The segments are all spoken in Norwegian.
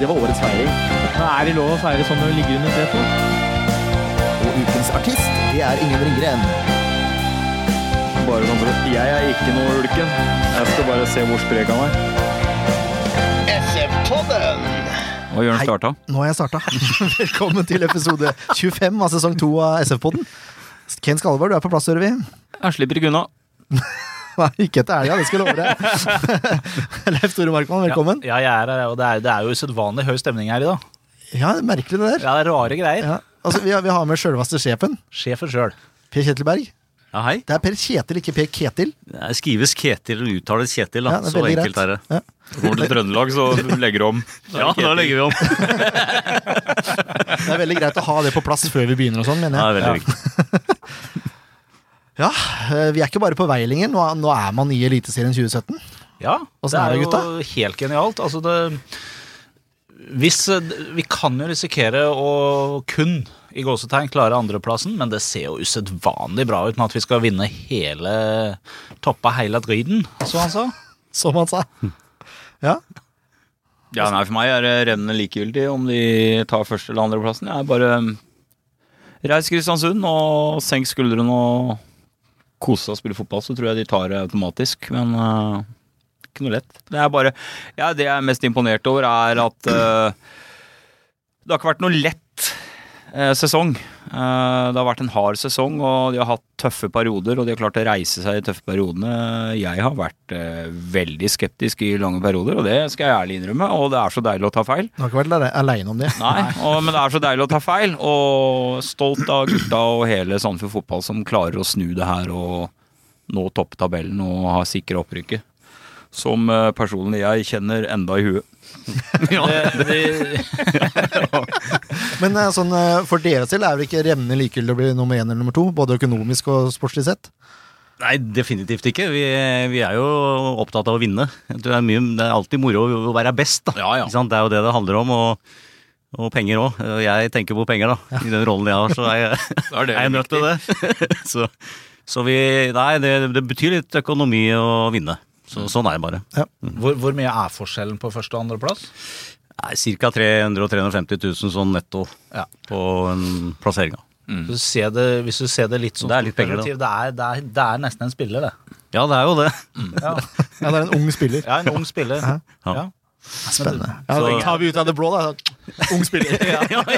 Det var årets feiring. Er det lov å feire sånn når du ligger under setet? Og ukens artist, det er Ingen Ringgren. Bare sånn for Jeg er ikke noe ulken. Jeg skal bare se hvor sprek han er. Og Jørn starta. Nå har jeg starta. Velkommen til episode 25 av sesong 2 av SF-podden. Ken Skalleberg, du er på plass, hører vi. Jeg slipper ikke unna. Nei, ikke etter helga, det skal jeg love deg. Leif Tore Markmann, velkommen. Ja, jeg er her, og det er, det er jo usedvanlig høy stemning her i dag. Ja, det er merkelig det der. Ja, det er rare greier. Ja. Altså, vi, har, vi har med sjølveste sjefen, Sjefen sjøl. Per Kjetilberg. Ja, hei. Det er Per Kjetil, ikke Per Ketil. Det skrives Ketil og uttales Kjetil, da. Ja, det så enkelt er det. Ja. Kommer til Trøndelag, så legger du om. Ja, da legger vi om. Det er veldig greit å ha det på plass før vi begynner og sånn, Ja, mener det jeg. er veldig viktig. Ja, eh, vi er ikke bare på vei lenger. Nå, nå er man i Eliteserien 2017. Ja, det er er det, jo helt genialt. Altså det hvis, eh, Vi kan jo risikere å kun i gåsetegn klare andreplassen, men det ser jo usedvanlig bra ut med at vi skal vinne hele Toppa hele ryden. som han sa. Som han sa. Ja, Ja, nei, For meg er det rennende likegyldig om de tar første eller andreplassen. Jeg er bare Reis Kristiansund og senk skuldrene og kose seg og spille fotball, så tror jeg de tar det automatisk. Men uh, ikke noe lett. Det er bare ja, Det jeg er mest imponert over, er at uh, det har ikke vært noe lett sesong. Eh, det har vært en hard sesong, og de har hatt tøffe perioder, og de har klart å reise seg i tøffe periodene. Jeg har vært eh, veldig skeptisk i lange perioder, og det skal jeg ærlig innrømme. Og det er så deilig å ta feil. Du har ikke vært ale- aleine om det. Nei, og, men det er så deilig å ta feil, og stolt av gutta og hele Sandefjord fotball som klarer å snu det her og nå toppe tabellen og ha sikra opprykket. Som eh, personlig jeg kjenner enda i huet. Det, det, Men eh, sånn, eh, for deres del er det ikke revnende likegyldig å bli nummer én eller nummer to? Både økonomisk og sportslig sett? Nei, definitivt ikke. Vi, vi er jo opptatt av å vinne. Det er, mye, det er alltid moro å være best, da. Ja, ja. Ikke sant? Det er jo det det handler om. og og penger òg. Jeg tenker på penger, da. I den rollen jeg har, så er jeg, er det er jeg nødt til det. så, så vi Nei, det, det betyr litt økonomi å vinne. Så, sånn er det bare. hvor, hvor mye er forskjellen på første og andreplass? Ca. 300 000-350 000 sånn netto Ja. på en plassering. Hvis, du ser det, hvis du ser det litt sånn Det er litt penger, det, er, det, er, det er nesten en spiller, det. Ja, det er jo det. Ja, Ja, det er en ung spiller. ja en ung spiller. Ja. Ja. Spennende. Ja, Så- det tar vi ut av det blå, da. Ung spiller. Ja, men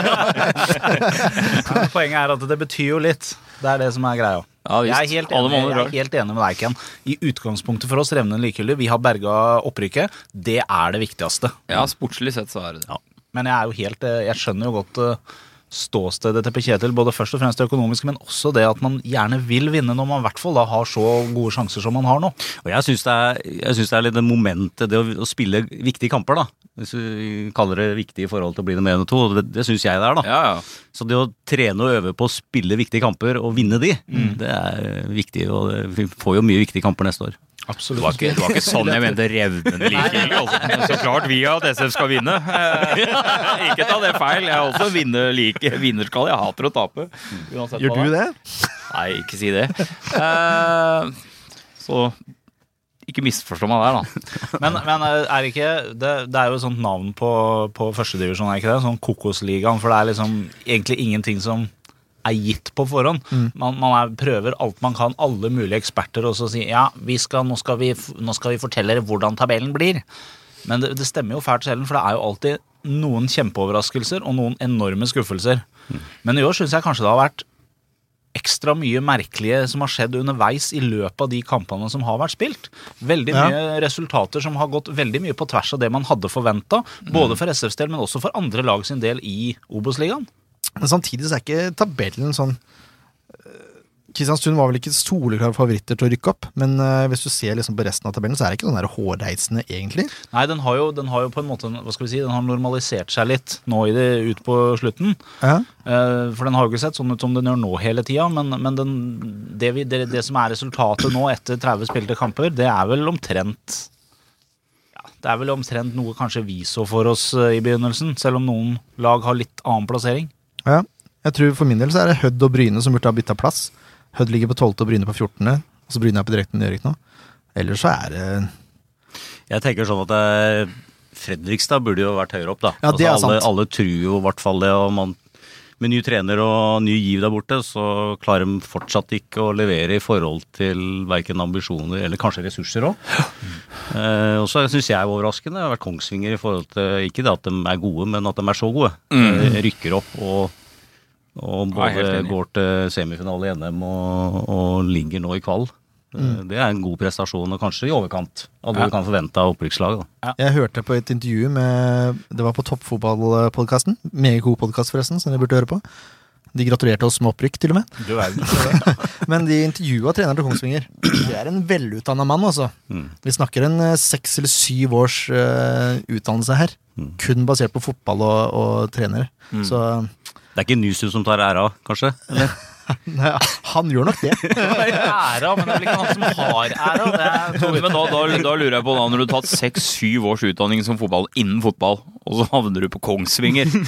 Poenget er at det betyr jo litt. Det er det som er greia. Ja, jeg, er helt enig, jeg er helt enig med deg, Ken. I utgangspunktet for oss revnende likegyldig. Vi har berga opprykket. Det er det viktigste. Ja, sportslig sett så er det det. Men jeg er jo helt eh, Jeg skjønner jo godt eh, ståstedet til Per Kjetil, både først og fremst det økonomiske, men også det at man gjerne vil vinne når man i hvert fall da har så gode sjanser som man har nå. Og jeg syns det, er- synes det er litt det momentet, det å, å spille viktige kamper, da. Hvis du kaller det viktig i forhold til å bli nummer én og to. Det, det syns jeg det er, da. Ja, ja. Så det å trene og øve på å spille viktige kamper og vinne de, det er viktig. Og vi får jo mye viktige kamper neste år. Det var, ikke, det var ikke sånn jeg mente revnende likegyldig. Altså. Så klart vi at SF skal vinne. Eh, ikke ta det feil. Jeg er også vinner like, vinnerskall. Jeg hater å tape. uansett Gjør du det. Nei, ikke si det. Eh, så ikke misforstå meg der, da. Men, men eh, er det ikke det, det er jo et sånt navn på, på førstedivisjon, er ikke det? Sånn Kokosligaen. For det er liksom egentlig ingenting som er gitt på forhånd. Man, man er, prøver alt man kan, alle mulige eksperter, og så sier ja, vi skal, nå, skal vi, nå skal vi fortelle dere hvordan tabellen blir. Men det, det stemmer jo fælt sjelden, for det er jo alltid noen kjempeoverraskelser og noen enorme skuffelser. Men i år syns jeg kanskje det har vært ekstra mye merkelige som har skjedd underveis i løpet av de kampene som har vært spilt. Veldig Ja. mye resultater som har gått veldig mye på tvers av det man hadde forventa, både for SFs del, men også for andre lag sin del i Obos-ligaen. Men samtidig så er ikke tabellen sånn øh, Kristiansund var vel ikke soleklare favoritter til å rykke opp, men eh, hvis du ser liksom på resten av tabellen, så er det ikke sånn hårreisende, egentlig. Nei, den har, jo, den har jo på en måte Hva skal vi si, den har normalisert seg litt nå i det ut på slutten. Ja. Eh, For den har jo ikke sett sånn ut som den gjør nå hele tida, men, men den, det, vi, det, det som er resultatet nå etter 30 spilte kamper, det er vel omtrent ja, Det er vel omtrent noe kanskje vi så for oss eh, i begynnelsen, selv om noen lag har litt annen plassering. Ja. Jeg tror For min del så er det Hødd og Bryne som burde ha bytta plass. Hødd ligger på 12. og Bryne på 14., og så Bryne er på direkten nedrykk nå. Ellers så er det Jeg tenker sånn at det, Fredrikstad burde jo vært høyere opp, da. Ja, det er alle, sant. alle tror jo i hvert fall det. og man med ny trener og ny giv der borte, så klarer de fortsatt ikke å levere i forhold til verken ambisjoner eller kanskje ressurser òg. Eh, og så syns jeg er overraskende har vært Kongsvinger i forhold til Ikke det at de er gode, men at de er så gode. Mm. rykker opp og, og både går til semifinale i NM og, og ligger nå i kvall. Eh, Det er en god prestasjon, og kanskje i overkant av det Ja. du kan forvente av opprykkslaget. Ja. Jeg hørte på et intervju med Det var på Toppfotballpodkasten. Meget god podkast, forresten, som dere burde høre på. De gratulerte oss med opprykk, til og med. Du verden. Men de intervjua treneren til Kongsvinger. Det er en velutdanna mann, altså. Mm. Vi snakker en eh, seks eller syv års uh, utdannelse her. Mm. Kun basert på fotball og, og trenere. Så Det er ikke Nysu som tar æra, kanskje? Eller? nei, han gjør nok det. Æra, men det er vel ikke han som har æra. Er Men da, da, da lurer jeg på, da når du har tatt seks-syv års utdanning som fotball innen fotball, og så havner du på Kongsvinger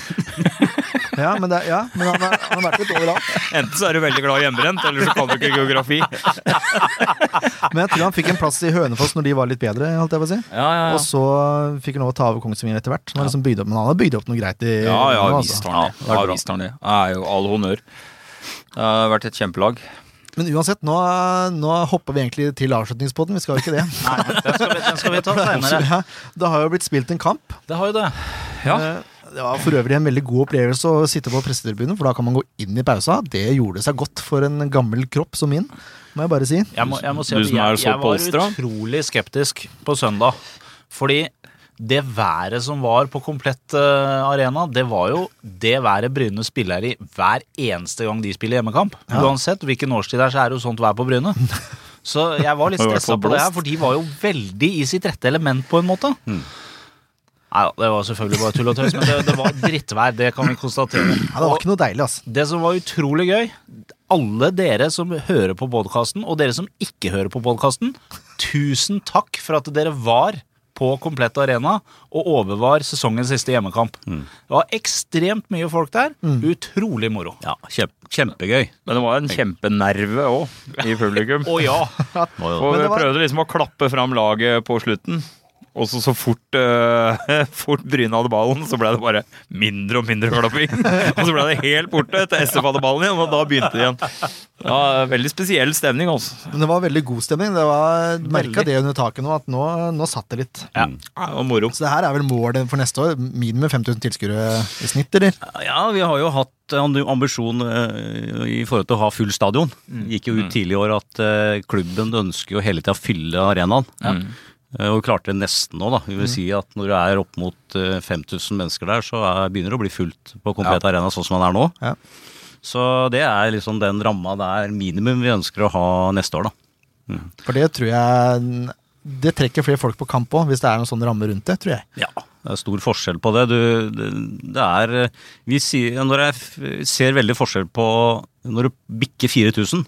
Ja, men, det, ja, men han, er, han har vært litt overalt. Enten så er du veldig glad i hjemmebrent, eller så kan du ikke geografi. Men jeg tror han fikk en plass i Hønefoss når de var litt bedre. holdt jeg på å si Ja, ja, Og så fikk han lov å ta over Kongsvinger etter hvert. Han liksom opp, men han har bygd opp noe greit. i Ja, ja, visst har han det. Han er all honnør. Det har vært et kjempelag. Men uansett, nå, nå hopper vi egentlig til avslutningspoden. Vi skal jo ikke det. Nei, den skal vi, den skal vi ta senere. Ja, det har jo blitt spilt en kamp. Det har jo det. Ja. Eh, Det var for øvrig en veldig god opplevelse å sitte på pressetribunen, for da kan man gå inn i pausa. Det gjorde seg godt for en gammel kropp som min, må jeg bare si. Jeg må, jeg må si at jeg, jeg var utrolig skeptisk på søndag. Fordi det været som var på komplett uh, arena, det var jo det været Bryne spiller i hver eneste gang de spiller hjemmekamp. Uansett hvilken årstid det er, så er det jo sånt vær på Bryne. Så jeg var litt stressa på det her, for de var jo veldig i sitt rette element på en måte. Nei da, det var selvfølgelig bare tull og tøys, men det, det var drittvær. Det kan vi konstatere. Ja, det var ikke noe deilig, altså. Det som var utrolig gøy Alle dere som hører på podkasten, og dere som ikke hører på podkasten, tusen takk for at dere var på Komplett Arena og overvar sesongens siste hjemmekamp. Det var ekstremt mye folk der. Utrolig moro. Ja, kjempe, kjempegøy. Men det var en kjempenerve òg i publikum. Å ja! Og vi prøvde liksom å klappe fram laget på slutten. Og så, så fort, uh, fort Bryne hadde ballen, så ble det bare mindre og mindre klapping. og så ble det helt borte til SF hadde ballen igjen, og da begynte det igjen. Ja, veldig spesiell stemning, Også. Men det var veldig god stemning. Det var Merka det under taket nå, at nå, nå satt det litt. Ja. Ja, det var moro. Så det her er vel målet for neste år. Minimum 5000 tilskuere i snitt, eller? Ja, vi har jo hatt ambisjon eh, i forhold til å ha full stadion. Gikk jo ut tidlig i år at eh, klubben ønsker jo hele tida å fylle arenaen. Eh, Og vi klarte det nesten nå, da. Vi vil si at når det er opp mot eh, 5000 mennesker der, så er, begynner det å bli fullt på komplett arena sånn som den er nå. Ja. Så det er liksom den ramma der minimum vi ønsker å ha neste år, da. For det tror jeg Det trekker flere folk på kamp òg, hvis det er noen sånn ramme rundt det, tror jeg. Ja, det er stor forskjell på det. Du, det, det er vi sier, Når jeg ser veldig forskjell på Når du bikker 4000,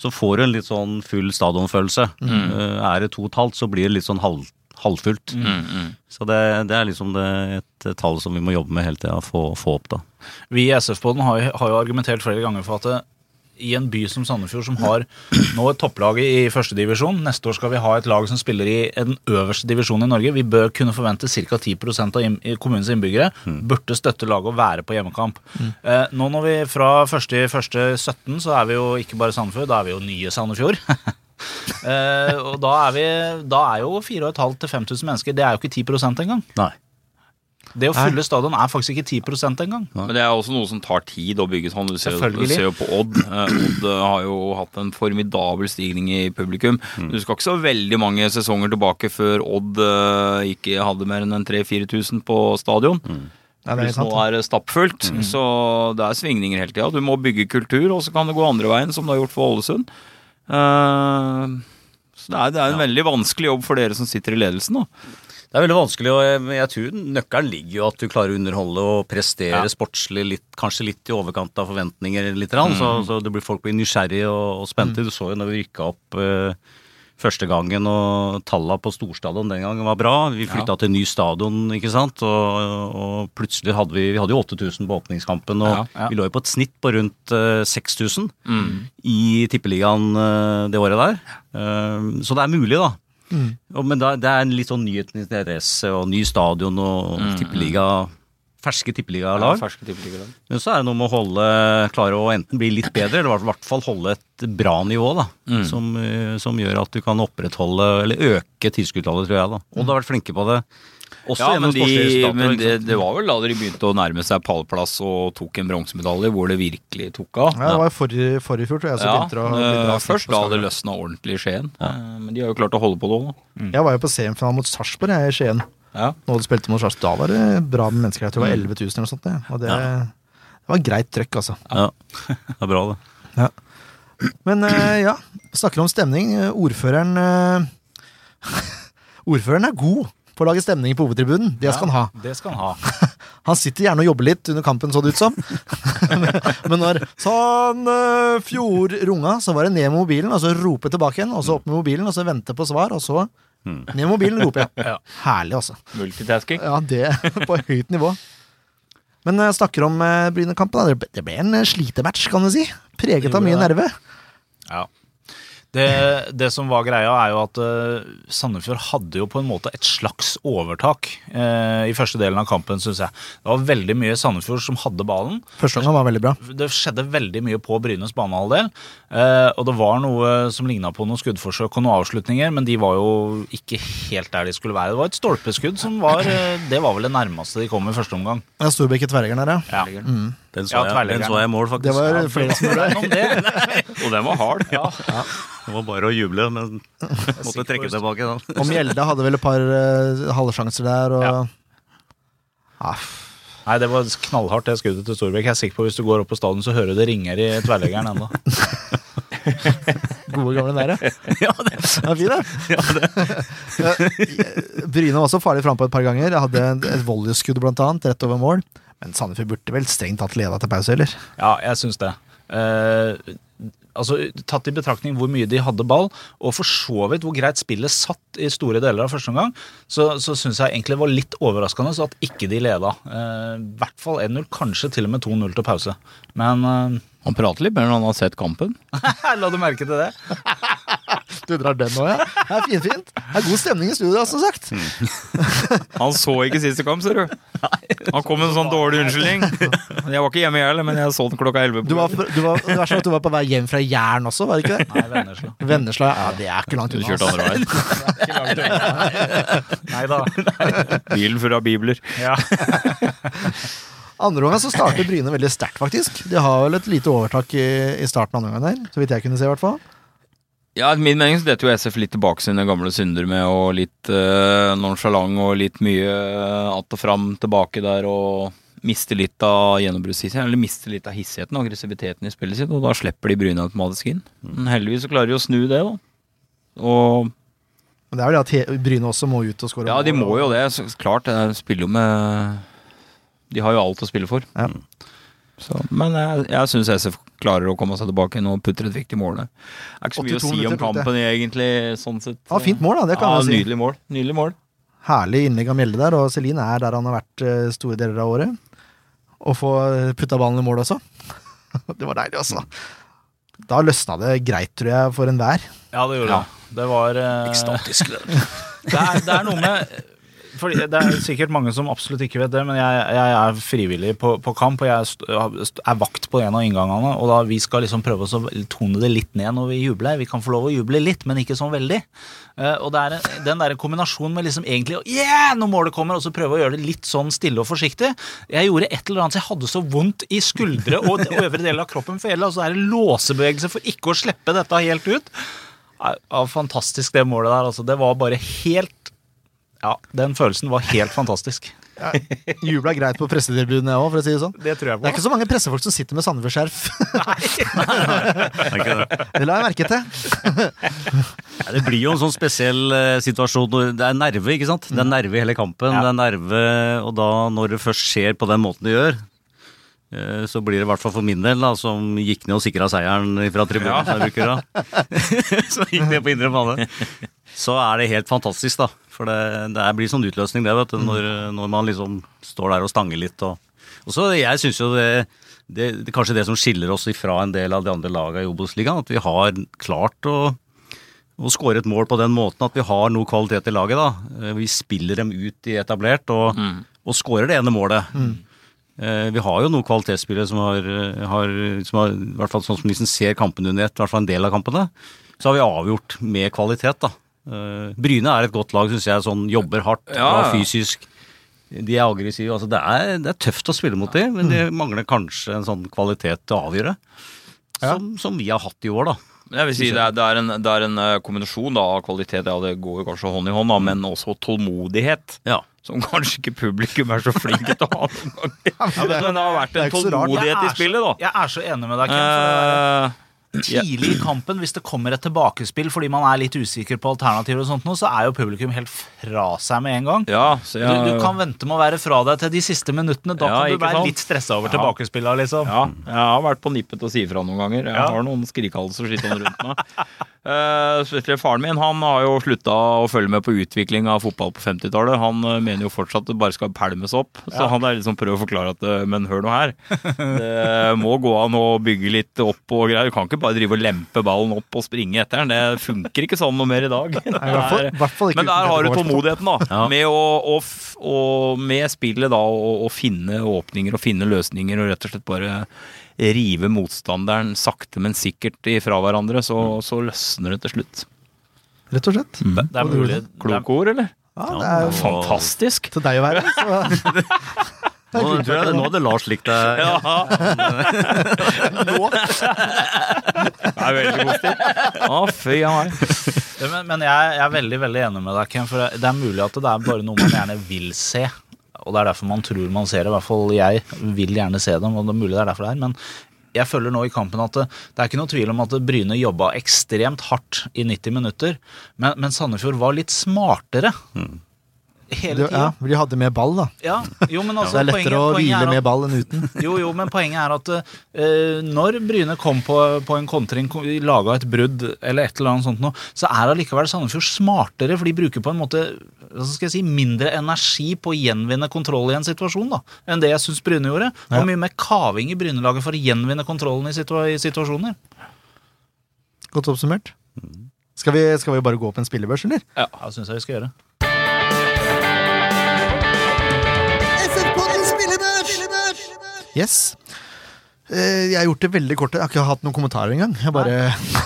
så får du en litt sånn full stadionfølelse. Mm. Er det to og et halvt, så blir det litt sånn halv, halvfullt. Så det, det er liksom det, et tall som vi må jobbe med hele tida, få, få opp, da. Vi i SF-poden har, jo- har jo argumentert flere ganger for at det, i en by som Sandefjord, som har nå et topplag i førstedivisjon Neste år skal vi ha et lag som spiller i den øverste divisjonen i Norge. Vi bør kunne forvente ca. 10% av kommunens innbyggere burde støtte laget og være på hjemmekamp. Mm. nå når vi fra 1.1.17 så er vi jo ikke bare Sandefjord, da er vi jo nye Sandefjord. eh, og da er, vi, da er jo 4500 til 5000 mennesker. Det er jo ikke 10% engang. Nei. Det å fylle stadion er faktisk ikke 10% engang. Men det er også noe som tar tid å bygge sånn. Du ser, du ser jo på Odd. Eh, Odd eh, har jo hatt en formidabel stigning i publikum. Du skal ikke så veldig mange sesonger tilbake før Odd eh, ikke hadde mer enn en 3000-4000 på stadion. Ja, det er Pluss sant, nå er det stappfullt. Så det er svingninger hele tida. Du må bygge kultur, og så kan det gå andre veien, som det har gjort for Ålesund. Eh, så det er, det er en veldig vanskelig jobb for dere som sitter i ledelsen. da. Det er veldig vanskelig, og jeg, tror nøkkelen ligger jo at du klarer å underholde og prestere Ja. sportslig litt, kanskje litt i overkant av forventninger, litt, mm. så, så det blir, folk blir nysgjerrige og, og spente. Du så jo når vi rykka opp eh, første gangen, og talla på storstadion den gangen var bra. Vi flytta til ny stadion, ikke sant, og, og plutselig hadde vi, vi hadde jo 8000 på åpningskampen, og Ja, ja. vi lå jo på et snitt på rundt eh, 6000 i tippeligaen eh, det året der. Så det er mulig, da. Og, men da, det er en litt sånn nyhetens interesse og ny stadion og tippeliga ferske tippeligalag. ferske tippeligalag. Men så er det noe med å holde, klare å enten bli litt bedre, eller i hvert fall holde et bra nivå, da. Som, eh, som gjør at du kan opprettholde, eller øke tilskuddstallet, tror jeg, da. Og du har vært flinke på det. Også Ja, men, de, men det, det var vel da de begynte å nærme seg pallplass og tok en bronsemedalje, hvor det virkelig tok av. Ja, det var forrige, forrige fjor, tror jeg. Så Ja, begynte å bli eh, bra først da det løsna ordentlig i Skien. Ja. Men de har jo klart å holde på det òg, nå. Jeg var jo på semifinalen mot Sarpsborg i Skien. Ja. Nå hadde spilte mot Sarpsborg. Da var det bra med mennesker. Jeg tror det var 11 000 eller noe sånt. det. Og det, det var greit trøkk, altså. Ja, det er bra, det. Men eh, ja, snakker om stemning. Eh, Ordføreren eh, Ordføreren er god på å lage stemning på hovedtribunen. Det skal han ha. Det skal han ha. Han sitter gjerne og jobber litt under kampen, så det ut som. Men når Sandefjord runga, så var det ned med mobilen, og så rope tilbake igjen, og så opp med mobilen, og så vente på svar, og så ned med mobilen, roper jeg. Ja. Herlig, altså. Multitasking. Ja, det på høyt nivå. Men jeg snakker om eh, Bryne-kampen. Det ble en eh, slitematch, kan du si. Preget av mye nerve. Ja. Det, det som var greia, er jo at eh, Sandefjord hadde jo på en måte et slags overtak eh, i første delen av kampen, syns jeg. Det var veldig mye Sandefjord som hadde ballen. Første gang var veldig bra. Det skjedde veldig mye på Brynes banehalvdel. Eh, og det var noe som ligna på noen skuddforsøk og noen avslutninger, men de var jo ikke helt der de skulle være. Det var et stolpeskudd som var eh, Det var vel det nærmeste de kom i første omgang. Ja, Storbekk i tverrleggeren der, ja. Ja. Den så, Ja, jeg, den så jeg i mål, faktisk. Det var flere som gjorde det. Og den var hard. Ja. Det var bare å juble, men måtte trekke tilbake. den. Og Mjelde hadde vel et par uh, halvsjanser der, og Ja. Ah, Nei, det var knallhardt, det skuddet til Storbekk. Jeg er sikker på Hvis du går opp på stadion, så hører du det ringer i tverrleggeren ennå. Gode gamle der, ja. ja, det er fint, det. Ja, Bryne var også farlig frampå et par ganger. Jeg hadde et- volleyskudd, blant annet, rett over mål. Men Sandefjord burde vel strengt tatt leda til pause, eller? Ja, jeg syns det. Eh, altså, Tatt i betraktning hvor mye de hadde ball, og for så vidt hvor greit spillet satt i store deler av første omgang, så, så syns jeg egentlig det var litt overraskende så at ikke de leda. Eh, I hvert fall 1-0, kanskje til og med 2-0 til pause. Men eh, Han prater litt mer når han har sett kampen. la du merke til det? Du drar den nå, ja? Det er finfint. Det er god stemning i studio, som sagt. Han så ikke siste kamp, ser du. Han kom med en sånn dårlig unnskyldning. Jeg var ikke hjemme, jeg heller, men jeg så den klokka elleve. Du var, du var, det verste var at du var på vei hjem fra Jæren også, var det ikke det? Nei, Vennesla. Vennesla, ja, det er ikke langt unna. Du kjørte altså. andre veien. Nei da. Bilen full av bibler. Ja. Andre gangen så starter Bryne veldig sterkt, faktisk. De har vel et lite overtak i, i starten andre gangen der, så vidt jeg kunne se, i hvert fall. Ja, etter min mening så detter jo SF litt tilbake sine gamle synder med og litt uh, nonchalant og litt mye uh, att og fram tilbake der og miste litt av gjennombruddshissigheten, eller miste litt av hissigheten og aggressiviteten i spillet sitt, og da slipper de Bryne automatisk inn. Men heldigvis så klarer de å snu det, da. Og Men det er vel det at Bryne også må ut og skåre ja, de må jo det. Så klart, de spiller jo med De har jo alt å spille for. Ja. Så, men jeg, jeg syns SF klarer å komme seg tilbake nå og putter et viktig mål der. Det er ikke så mye å si om kampen egentlig, sånn sett. Ja, fint mål, da. Det kan ja, man si. Nydelig mål. Nydelig mål. Herlig innlegg av Mjelde der, og Celine er der han har vært eh, store deler av året. Og få eh, putta ballen i mål også. det var deilig, altså. Da løsna det greit, tror jeg, for enhver. Ja, det gjorde det. Det var Ekstatisk. Det er, det er noe med fordi Det er sikkert mange som absolutt ikke vet det, men jeg, jeg er frivillig på, på kamp, og jeg er vakt på en av inngangene. Og da vi skal liksom prøve å tone det litt ned når vi jubler. Vi kan få lov å juble litt, men ikke sånn veldig. Eh, og det er den der kombinasjonen med liksom egentlig Yeah! Når målet kommer, og så prøve å gjøre det litt sånn stille og forsiktig. Jeg gjorde et eller annet, så jeg hadde så vondt i skuldre og øvre del av kroppen for hele, og så er det låsebevegelse for ikke å slippe dette helt ut. Ja, fantastisk det målet der. Altså. Det var bare helt Ja, den følelsen var helt fantastisk. Jubla greit på pressetilbudene òg, for å si det sånn. Det tror jeg Det er ikke så mange pressefolk som sitter med Sandefjord-skjerf. Er det? Det la jeg merke til. Ja, det blir jo en sånn spesiell eh, situasjon. Det er nerve, ikke sant? Det er nerve i hele kampen. Det er nerve, og da når det først skjer på den måten det gjør, så blir det i hvert fall for min del, da, som gikk ned og sikra seieren fra tribunen, som jeg bruker da. så gikk ned på indre bane. Så er det helt fantastisk, da. For det, det blir sånn utløsning, det, vet du, når, når man liksom står der og stanger litt. Og, og så jeg syns jo det, det, det Kanskje det som skiller oss ifra en del av de andre lagene i Obos-ligaen, at vi har klart å å skåre et mål på den måten at vi har noe kvalitet i laget. da. Eh, Vi spiller dem ut i etablert og, og skårer det ene målet. Eh, Vi har jo noen kvalitetsspillere som har, eh, har, som har i hvert fall sånn som liksom ser kampene under ett, i hvert fall en del av kampene. Så har vi avgjort med kvalitet, da. Eh, Bryne er et godt lag, syns jeg. Sånn jobber hardt, bra fysisk. De er aggressive. altså Det er, det er tøft å spille mot dem, men de mangler kanskje en sånn kvalitet til å avgjøre. Som, som vi har hatt i år, da. Jeg vil si det er, det er en, det er en eh, kombinasjon da, av kvalitet, ja det går jo kanskje hånd i hånd, da, men også tålmodighet. Ja. Som kanskje ikke publikum er så flinke til å ha noen ganger. Men det har vært en tålmodighet i spillet, da. Jeg er så enig med deg, Ken. Eh, Tidlig i kampen, hvis det kommer et tilbakespill fordi man er litt usikker på alternativer, og sånt nå, så er jo publikum helt fra seg med en gang. ja, så jeg, Du, du kan vente med å være fra deg til de siste minuttene. Da Ja, kan du være sant? litt stressa over Ja. tilbakespillene. liksom. Ja, jeg har vært på nippet til å si ifra noen ganger. Jeg har noen skrikhalser sittende rundt meg. Eh, spesielt faren min han har jo slutta å følge med på utvikling av fotball på 50-tallet. Han eh, mener jo fortsatt at det bare skal pælmes opp. Så han er liksom prøver å forklare at eh, men hør nå her. Det må gå an å bygge litt opp og greier. Du kan ikke bare drive og lempe ballen opp og springe etter den. Det funker ikke sånn noe mer i dag. Nei, i hvert fall- er- i hvert fall ikke men der har du tålmodigheten, da. Ja. Med, å, å, å- med spillet, da, å, finne åpninger og finne løsninger og rett og slett bare rive motstanderen sakte, men sikkert ifra hverandre, så, så løsner det til slutt. Rett og slett. Det er mulig. Kloke ord, eller? Ja, det er jo Fantastisk! til deg å være. Så. Nå, tror jeg, nå hadde Lars likt deg. Nå? Det er veldig positivt. Å, fy a meg. men men jeg, jeg er veldig veldig enig med deg, Ken. For det- er mulig at det er bare noe man gjerne vil se. Og det er derfor man tror man ser det. I hvert fall jeg vil gjerne se dem, og det er mulig det er derfor det er. Men jeg føler nå i kampen at det, det er ikke noe tvil om at Bryne jobba ekstremt hardt i 90 minutter. Men, men Sandefjord var litt smartere. Hele tida. ja, de hadde mer ball, da. Ja. Jo, men altså, Det er lettere poenget- å hvile at- med ball enn uten. jo, jo, men poenget er at uh, når Bryne kom på, på en kontring, laga et brudd eller et eller annet sånt noe, så er allikevel Sandefjord smartere, for de bruker på en måte hva skal jeg si, mindre energi på å gjenvinne kontroll i en situasjon da, enn det jeg syns Bryne gjorde. Og Ja. mye mer kaving i Bryne-laget for å gjenvinne kontrollen i, situa i situasjoner. Godt oppsummert. Skal vi, skal vi bare gå opp en spillebørs, eller? Ja, det syns jeg vi skal gjøre. Yes. Eh, Jeg har gjort det veldig kort. Jeg har ikke hatt noen kommentarer engang. Jeg bare,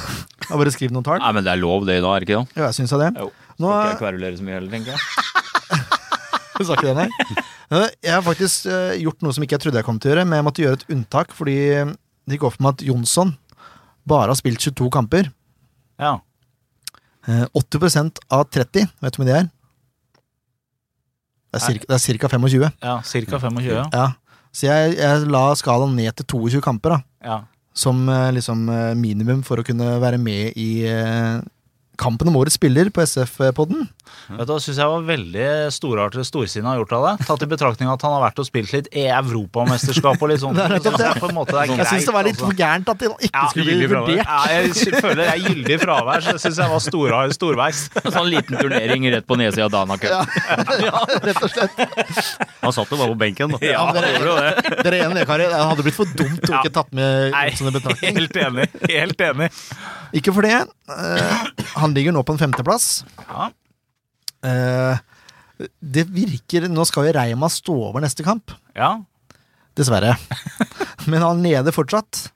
jeg har bare skrevet noen tall. Nei, men det er lov det i dag, er det ikke det? Jo, jeg syns det. Jo. Nå Skal ikke jeg kverulere så mye heller, tenker jeg. Du sa ikke det, nei? Eh, Jeg har faktisk eh, gjort noe som ikke jeg trodde jeg kom til å gjøre, men jeg måtte gjøre et unntak fordi det gikk opp for meg at Jonsson bare har spilt 22 kamper. Ja. Eh, 80 av 30, vet du mye det er? Det er cirka 25. ja Ca. 25, ja. Ja. Så jeg, jeg la skalaen ned til 22 kamper, da. ja. Som eh, liksom eh, minimum for å kunne være med i eh, kampen om årets spiller på SF-podden. Vet du, Det syns jeg var veldig storartet storsinna gjort av deg. Tatt i betraktning at han har vært og spilt litt i Europamesterskap og litt. Det det. Så det Jeg syns det var litt altså. for gærent at det ikke Ja, skulle bli vurdert. Ja, jeg føler det er gyldig fravær. Så jeg syns jeg var stor, storveis. Sånn liten turnering rett på nedsida av Dana Cup. Rett og slett. Han satt jo bare på benken. Da. Ja, dere- det det. Dere er enige, karer? Det hadde blitt for dumt å Ja. ikke tatt med Nei, helt enig. Helt enig. Ikke for det. Uh, han ligger nå på en femteplass. Ja. Eh, det virker Nå skal jo Reima stå over neste kamp, ja. dessverre. Men han leder fortsatt.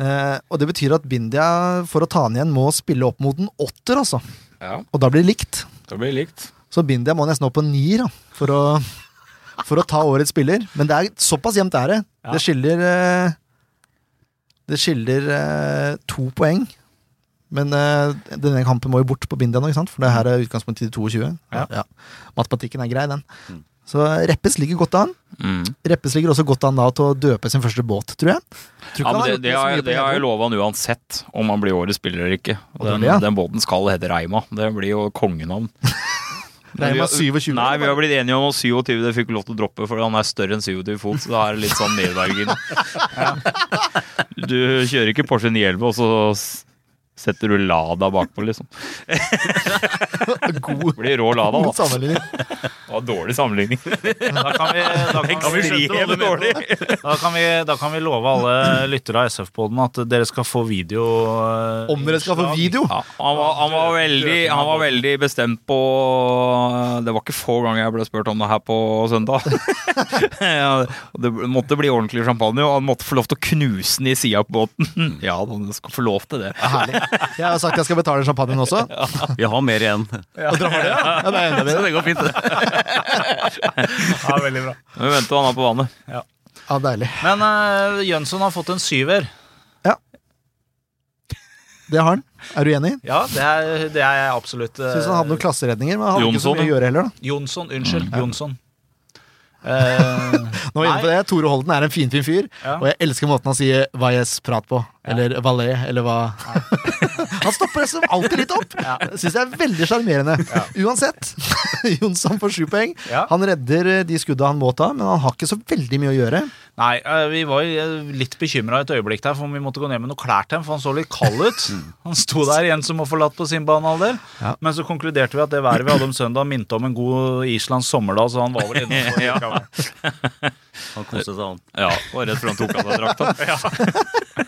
Eh, og det betyr at Bindia, for å ta han igjen, må spille opp mot en åtter, altså. Ja, Og da blir det likt. Da blir likt. Så Bindia må nesten opp på nier da, for å, for å ta årets spiller. Men det er såpass jevnt er det. Ja. Det skiller eh, Det skiller eh, to poeng. Men uh, denne kampen må jo bort på Bindia nå, ikke sant? for det her er utgangspunktet i 22. Ja. Matematikken er grei, den. Så Reppes ligger godt an. Mm. Reppes ligger også godt an da til å døpe sin første båt, tror jeg. Tror Ja, men det, det, har, det har jeg lova han uansett, om han blir årets spiller eller ikke. Den, det, ja. den båten skal hete Reima. Det blir jo kongenavn. Reima 27. Nei, vi har blitt enige om at 27 det fikk lov til å droppe, fordi han er større enn 27 fot. Så da er det litt sånn nedverdigende. Du kjører ikke Porsche 911, og så setter du Lada bakpå, liksom. God, Det blir rå Lada, god da. sammenligning. Det var dårlig sammenligning. Da kan vi, da kan vi, Ekstremt dårlig. da kan vi, da kan vi love alle lyttere av SF-poden at dere skal få video. eh, Om dere skal få video! Ja, han, var, han, var veldig, han var veldig bestemt på Det var ikke få ganger jeg ble spurt om det her på søndag. ja, det måtte bli ordentlig champagne, og han måtte få lov til å knuse den i sida på båten. Ja, han skal få lov til det. Herlig. Jeg har sagt jeg skal betale champagnen også. Vi har mer igjen. Og dere har det, ja? ja det er enda bedre. Det går fint, det. Ja, veldig bra. Vi venter han er på vannet. Ja, deilig. Men uh, Jønsson har fått en syver. Ja. Det har han. Er du enig? Ja, det er, det er jeg absolutt. Uh, Syns han hadde noen klasseredninger, men han hadde ikke så mye å gjøre heller. da Jonsson. Unnskyld. Jonsson. Eh, Nå er vi inne på det. Tore Holden er en finfin fyr, Ja. og jeg elsker måten han sier Valles prat på. Eller Valet, eller hva Han stopper liksom alltid litt opp! Det syns jeg er veldig sjarmerende. Uansett. Jonsson får sju poeng. Ja. Han redder eh, de skudda han må ta, men han har ikke så veldig mye å gjøre. Nei, eh, vi var eh, litt bekymra et øyeblikk der for om vi måtte gå ned med noe klær til ham, for han så litt kald ut. Han sto der igjen som har forlatt på sin banehalvdel. Ja. Men så konkluderte vi at det været vi hadde om søndag, minte om en god islandsk sommerdag, så han var vel innenfor. Ja. Han koste seg, han. Ja, var redd for han tok av seg drakta.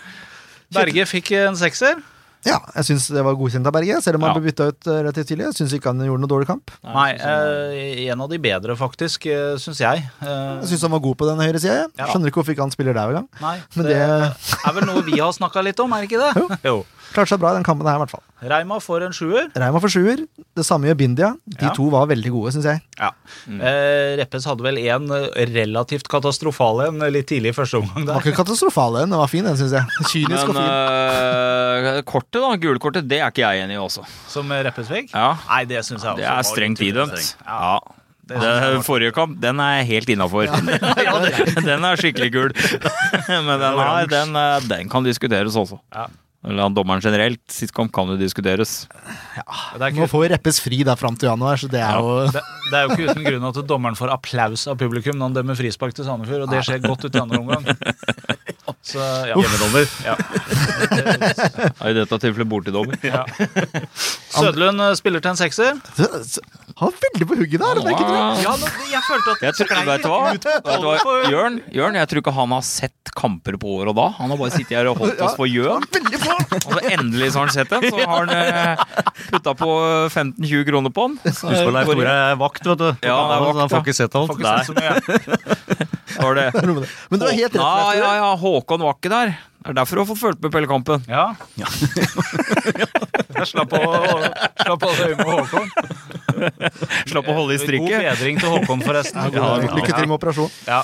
Berge fikk en sekser. Ja, jeg syns det var godkjent av Berge, selv om han Ja. ble bytta ut eh, relativt tidlig. Jeg syns ikke han gjorde noe dårlig kamp. Nei, eh, en av de bedre, faktisk, uh, syns jeg. Eh, Jeg syns han var god på den høyre sida. Ja. Skjønner ikke hvorfor ikke han spiller der engang. det, det- er vel noe vi har snakka litt om, er det ikke det? jo. Jo. Klarte seg bra i den kampen her, i hvert fall. Reima får en sjuer. Reima får sjuer. Det samme gjør Bindia. De Ja. to var veldig gode, syns jeg. Ja. Eh, Reppes hadde vel en eh, relativt katastrofal en eh, litt tidlig i første omgang Det var ikke katastrofal, den. Den var fin, den, syns jeg. Kynisk og fin. øh, kortet, da. Gulkortet, det er ikke jeg enig i også. Som Reppes fikk? Ja, Nei, det syns jeg også Det er strengt idømt. Ja. Det Det, forrige kamp, den er jeg helt innafor. den er skikkelig gul. Men den her, den, den kan diskuteres også. Ja. Eller han dommeren generelt. Sitcom kan jo diskuteres. Det er, Nå får vi Reppes fri der fram til januar, så det er jo det, det er jo ikke uten grunn at dommeren får applaus av publikum når han dømmer frispark til Sandefjord, og det skjer godt ut i andre omgang. Så ja. Hjemmedommer. Ja. Ja, I dette tilfellet bortedommer. Ja. Sødlund eh, spiller til en sekser. Han er veldig på hugget der! merket? Ja, nå, jeg følte at Jeg tror, vet du hva? Vet du hva? Jørn, Jørn, jeg tror ikke han har sett kamper på år og da. Han har bare sittet her og holdt oss for gjøn. Og så endelig så har han sett den, så har han eh, putta på 15-20 kroner på den. Husk på Leif Tore er vakt, vet du. Ja, han er vakt, han får ikke sett alt. Får ikke sett så mye. Var det. Men du har helt rett. Ja, ja, ja, Håkon var ikke der. Det er derfor du har fått fulgt med på hele kampen. Ja. Jeg slapp å slapp å høre med Håkon. Slapp å holde i God bedring til Håkon, forresten. Ja, Lykke til med operasjon. Ja.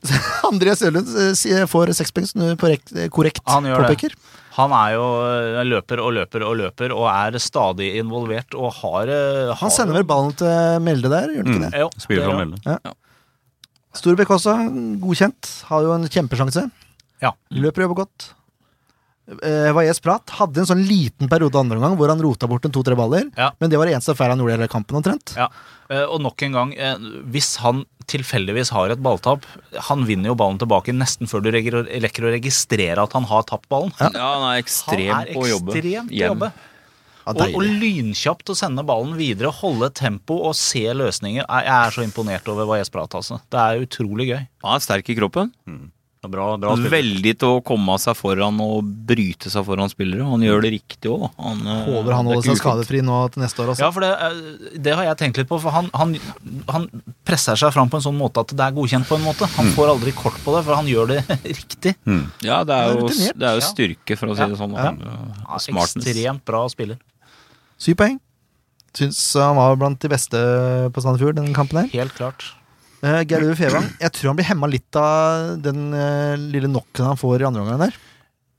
André Sølund eh, får seks poeng, som du korrekt, korrekt Han gjør det. Han er jo eh, løper og løper og løper og er stadig involvert og har, eh, har Han sender vel ballen til Melde der, gjør han ikke det? Jo, Spiller fra Melde. Ja. Storbekk også, godkjent. Har jo en kjempesjanse. Ja. Løper og jobber godt. Uh, Valles Prat hadde en sånn liten periode andre omgang hvor han rota bort en to-tre baller. Ja. Men det var det eneste feil han gjorde i hele kampen, omtrent. Ja. Uh, Og nok en gang, uh, hvis han tilfeldigvis har et balltap Han vinner jo ballen tilbake nesten før du rekker å- registrere at han har tapt ballen. Ja, han er Han er på å jobbe. ekstremt på å jobbe. Ja, Og, og lynkjapt å sende ballen videre, holde tempo og se løsninger. Jeg er så imponert over Valles Prat, altså. Det er utrolig gøy. Han er sterk i kroppen. Er Bra, bra. Veldig til å komme seg foran og bryte seg foran spillere. Han gjør det riktig òg, eh, Håper han er holder seg skadefri nå til neste år også. Ja, for det, eh, det har jeg tenkt litt på, for han, han, han presser seg fram på en sånn måte at det er godkjent på en måte. Mm. Han får aldri kort på det, for han gjør det riktig. Ja, det er jo, det er jo styrke, for å si Ja. det sånn. Ja. Ja. Ekstremt bra spiller. Syv poeng. Syns han var blant de beste på Sandefjord denne kampen her. Helt klart. Uh, Gerud Fevang, jeg tror han blir hemma litt av den uh, lille knocken han får i andre omgang der.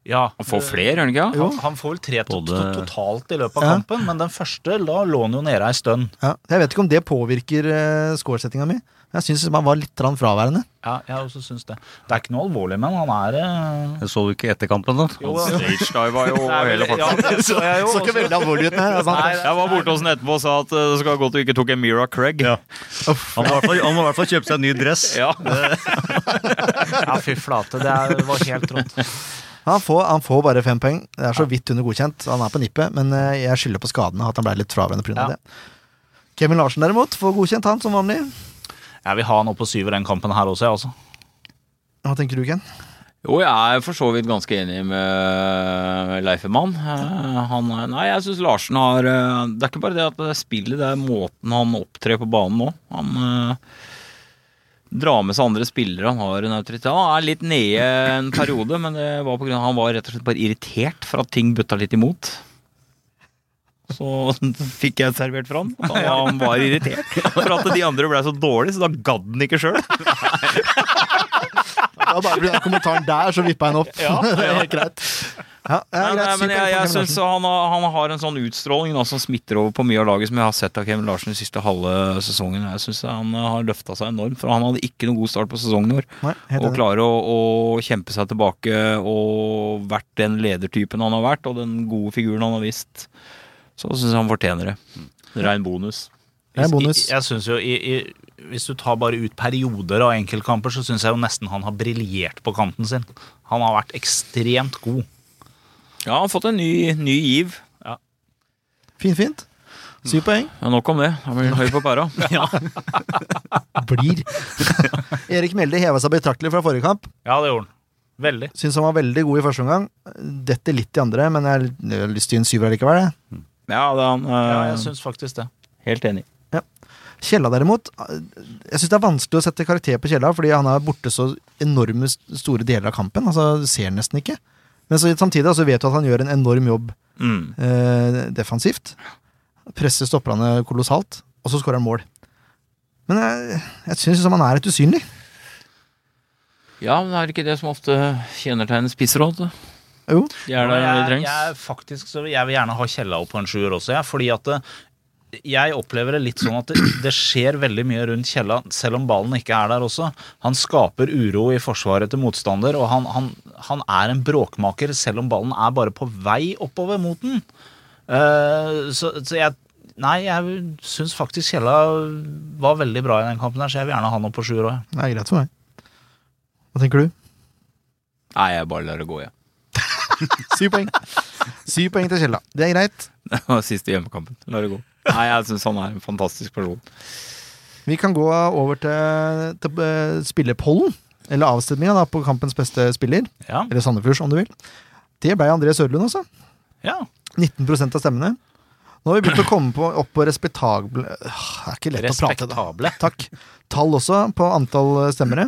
Ja. Han får flere, gjør han ikke? Han, han får vel tre to Både- totalt i løpet av Ja. kampen, men den første, da lå han jo nede ei stund. Ja, jeg vet ikke om det påvirker uh, scoresettinga mi. Jeg syns han var litt fraværende. Ja, jeg også syns det. Det er ikke noe alvorlig, men han er eh, Jeg så du ikke etter kampen, da? Jo, Han stagediva jo hele farten. ja, det så jeg jo. Så ikke veldig alvorlig ut med det. er? Nei, Jeg var borte hos ham etterpå og sa at eh, det skal godt du ikke tok en Mira Craig. Ja. Han må i hvert fall- han må i hvert fall kjøpe seg en ny dress. Ja. Ja, fy flate. Det var helt rått. Han får, han får bare fem poeng. Det er så vidt under godkjent. Han er på nippet, men eh, jeg skylder på skadene, at han ble litt fraværende pga. Ja. av det. Kevin Larsen derimot får godkjent, han som vanlig. Jeg vil ha han opp på syver den kampen her også, jeg, også. Hva tenker du, Ken? Jo, jeg er for så vidt ganske enig med Leifemann. Eh, Han nei, jeg syns Larsen har eh, Det er ikke bare det at det er spillet, det er måten han opptrer på banen nå. Han eh, drar med seg andre spillere, han har en autoritet. Han er litt nede en periode, men det var på grunn av han var rett og slett bare irritert for at ting butta litt imot. Så fikk jeg servert fra han. og Han var irritert for at de andre ble så dårlige, så da gadd han ikke sjøl. Ja, bare pga. kommentaren der, så vippa jeg den opp. det er helt greit. Ja, ja, Nei, nei, men jeg, jeg Kevin synes han, han har en sånn utstråling da, som smitter over på mye av laget som jeg har sett av Kevin Larsen den siste halve sesongen. Jeg synes han eh, har løfta seg enormt, for han hadde ikke noen god start på sesongen i år. Å klare å kjempe seg tilbake og vært den ledertypen han har vært, og den gode figuren han har vist, så syns jeg han fortjener det. Rein bonus. Er en bonus. Jeg, jeg synes jo, i, i, Hvis du tar bare ut perioder av enkeltkamper, så syns jeg jo nesten han har briljert på kanten sin. Han har vært ekstremt god. Ja, han har fått en ny, ny giv. Fint, fint. Syv poeng. Ja, nok om det. Han blir høy på pæra. Blir. Erik Melde heva seg betraktelig fra forrige kamp. Ja, det gjorde han. Veldig. Syns han var veldig god i første omgang. Detter litt i andre, men jeg jeg har lyst til å gi en syver likevel. jeg. Ja, det er han. eh, Ja, jeg syns faktisk det. Helt enig. Kjella derimot, jeg syns det er vanskelig å sette karakter på Kjella, fordi han er borte så enorme store deler av kampen. Altså, Ser nesten ikke. Men så, samtidig altså, vet du at han gjør en enorm jobb Mm. eh, defensivt. Presser stopperne kolossalt, og så skårer han mål. Men jeg, jeg syns han er litt usynlig. Ja, men det er ikke det som ofte kjennetegner spissråd. Jo. Er der de jeg, jeg, faktisk, så jeg vil gjerne ha Kjella opp på en sjuer også, jeg, fordi at det, jeg opplever det litt sånn at det, det skjer veldig mye rundt Kjella, selv om ballen ikke er der også. Han skaper uro i forsvaret til motstander, og han, han, han er en bråkmaker selv om ballen er bare på vei oppover mot den. Uh, så, så jeg Nei, jeg syns faktisk Kjella var veldig bra i den kampen, her, så jeg vil gjerne ha han opp på sjuer òg. Det er greit for meg. Hva tenker du? Nei, jeg bare lar det gå, jeg. Syv poeng. Syv poeng til Kjella. Det er greit. Det var siste hjemmekampen. La det gå. Nei, jeg syns han er en fantastisk person. Vi kan gå over til, til eh, spillerpollen, eller avstemninga på kampens beste spiller. Ja. Eller Sandefjords, om du vil. Det ble André Sørlund, altså. ja. 19% av stemmene. Nå har vi begynt å komme på, opp på respektable Øh, Det er ikke lett å prate, da. Takk. Tall også på antall stemmere.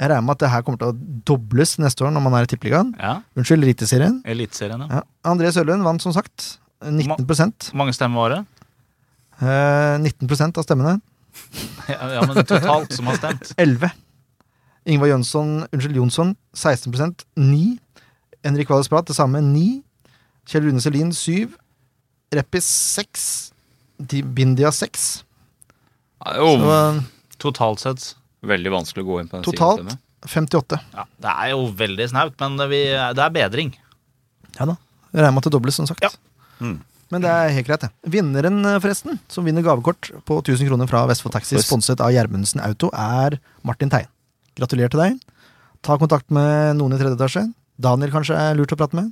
Jeg regner med at det her kommer til å dobles neste år når man er i Tippeligaen. Ja. Unnskyld, Eliteserien. Eliteserien, ja. Ja. André Sørlund vant som sagt 19 Hvor mange stemmer var det? eh, 19% av stemmene. Ja, ja, men totalt som har stemt. 11. Ingvar Jønsson, unnskyld, Jonsson 16 9. Henrik Wales Prat det samme 9. Kjell Rune Selin 7. Reppis 6. Bindia 6. Det er jo Så eh, Totalt sett. Veldig vanskelig å gå inn på den totalt siden. 58. Ja, det er jo veldig snaut, men det, vi, det er bedring. Ja da. Jeg regner med at det dobles, som sagt. Ja. Mm. Men det er helt greit, det. Vinneren, eh, forresten, som vinner gavekort på 1000 kroner fra Vestfold Taxi, sponset av Gjermundsen Auto, er Martin Teien. Gratulerer til deg. Ta kontakt med noen i tredje etasje. Daniel kanskje er lurt å prate med,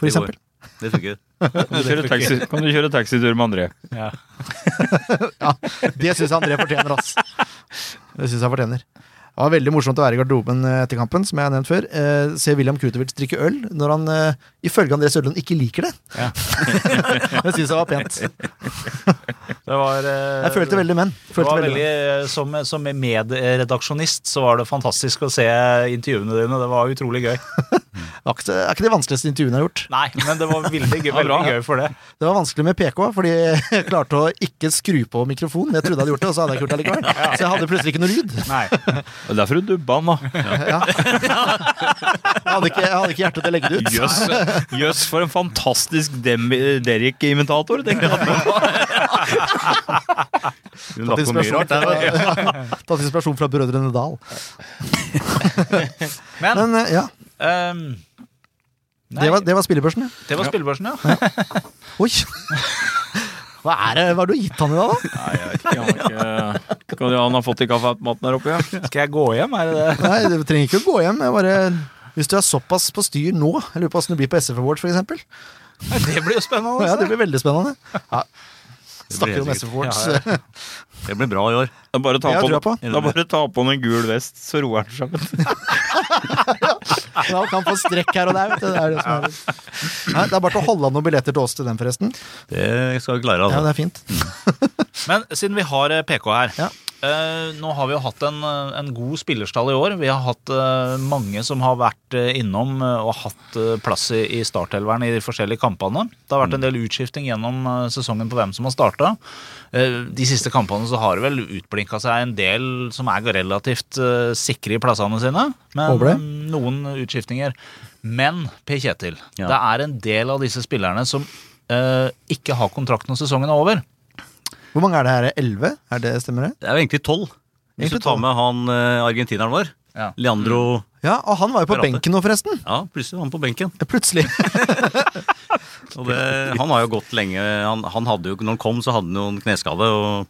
for eksempel. Det funker. Kan du kjøre, taxi, kan du kjøre taxitur med André? Ja. Det syns jeg André fortjener, ass. Det syns jeg fortjener. Det var veldig morsomt å være i garderoben eh, etter kampen, som jeg har nevnt før. Eh, se William Krutovic drikke øl når han eh, ifølge André Sørlund ikke liker det. Ja. jeg syns jeg var pent. Det var eh, Jeg følte veldig menn. Følte var veldig veldig, eh, som, som medredaksjonist så var det fantastisk å se intervjuene dine. Det var utrolig gøy. Det ikke- er ikke de vanskeligste intervjuene jeg har gjort. Nei, men det var veldig gøy, veldig gøy for det. Det var vanskelig med PK, fordi jeg klarte å ikke skru på mikrofonen. Jeg trodde jeg hadde gjort det, og så hadde jeg ikke gjort det likevel. Så jeg hadde plutselig ikke noe lyd. Nei. Det er derfor du dubba den, da. Ja. Jeg, hadde ikke, jeg hadde ikke hjerte til å legge det ut. Jøss, jøss for en fantastisk Derek-imitator, tenkte jeg. Hun lagt på mye rart der. tatt inspirasjon fra Brødrene Dal. Men, Men eh, ja, Um, det var, det var spillebørsen, ja. det var spillebørsen, ja. Oi! Hva er det hva har du gitt han i dag, da? Nei, jeg vet ikke. Han, har ikke, han har fått i kaffeautomaten der oppe, ja. Skal jeg gå hjem, er det det? Nei, Du trenger ikke å gå hjem. Jeg bare, hvis du er såpass på styr nå Jeg lurer på åssen det blir på SF Awards, for eksempel. Det blir jo spennende. Ja, det blir veldig spennende. Ja. Snakker om SF Awards. Ja, ja. Det blir bra i år. Det er bare å ta på, på. det er bare ta på en gul vest, så roer han seg. Ja, han kan få strekk her og der. Vet du. Det, er det, som er. Nei, det er bare til å holde av noen billetter til oss til den, forresten. Det skal vi klare. Ja, Altså. det er fint. Men siden vi har eh, PK her Ja. eh, Nå har vi jo hatt en, eh, en god spillerstall i år. Vi har hatt eh, mange som har vært eh, innom eh, og hatt eh, plass i, i startelveren i de forskjellige kampene. Det har vært en del utskifting gjennom eh, sesongen på hvem som har starta. De siste kampene så har det vel utblinka seg en del som er relativt uh, sikre i plassene sine. Men Håper det. noen utskiftinger. Men Per Kjetil, Ja. det er en del av disse spillerne som eh, ikke har kontrakt når sesongen er over. Hvor mange er det her? Elleve? Er det Stemmer det? Det er jo egentlig tolv. Hvis Egentlig du tar 12. med han eh, argentineren vår, Ja. Leandro Ja, og han var jo på Karate. benken nå, forresten. Ja, plutselig var han på benken. Plutselig. Og det, han har jo gått lenge. Han, han hadde jo, når han kom, så hadde han jo en kneskade. og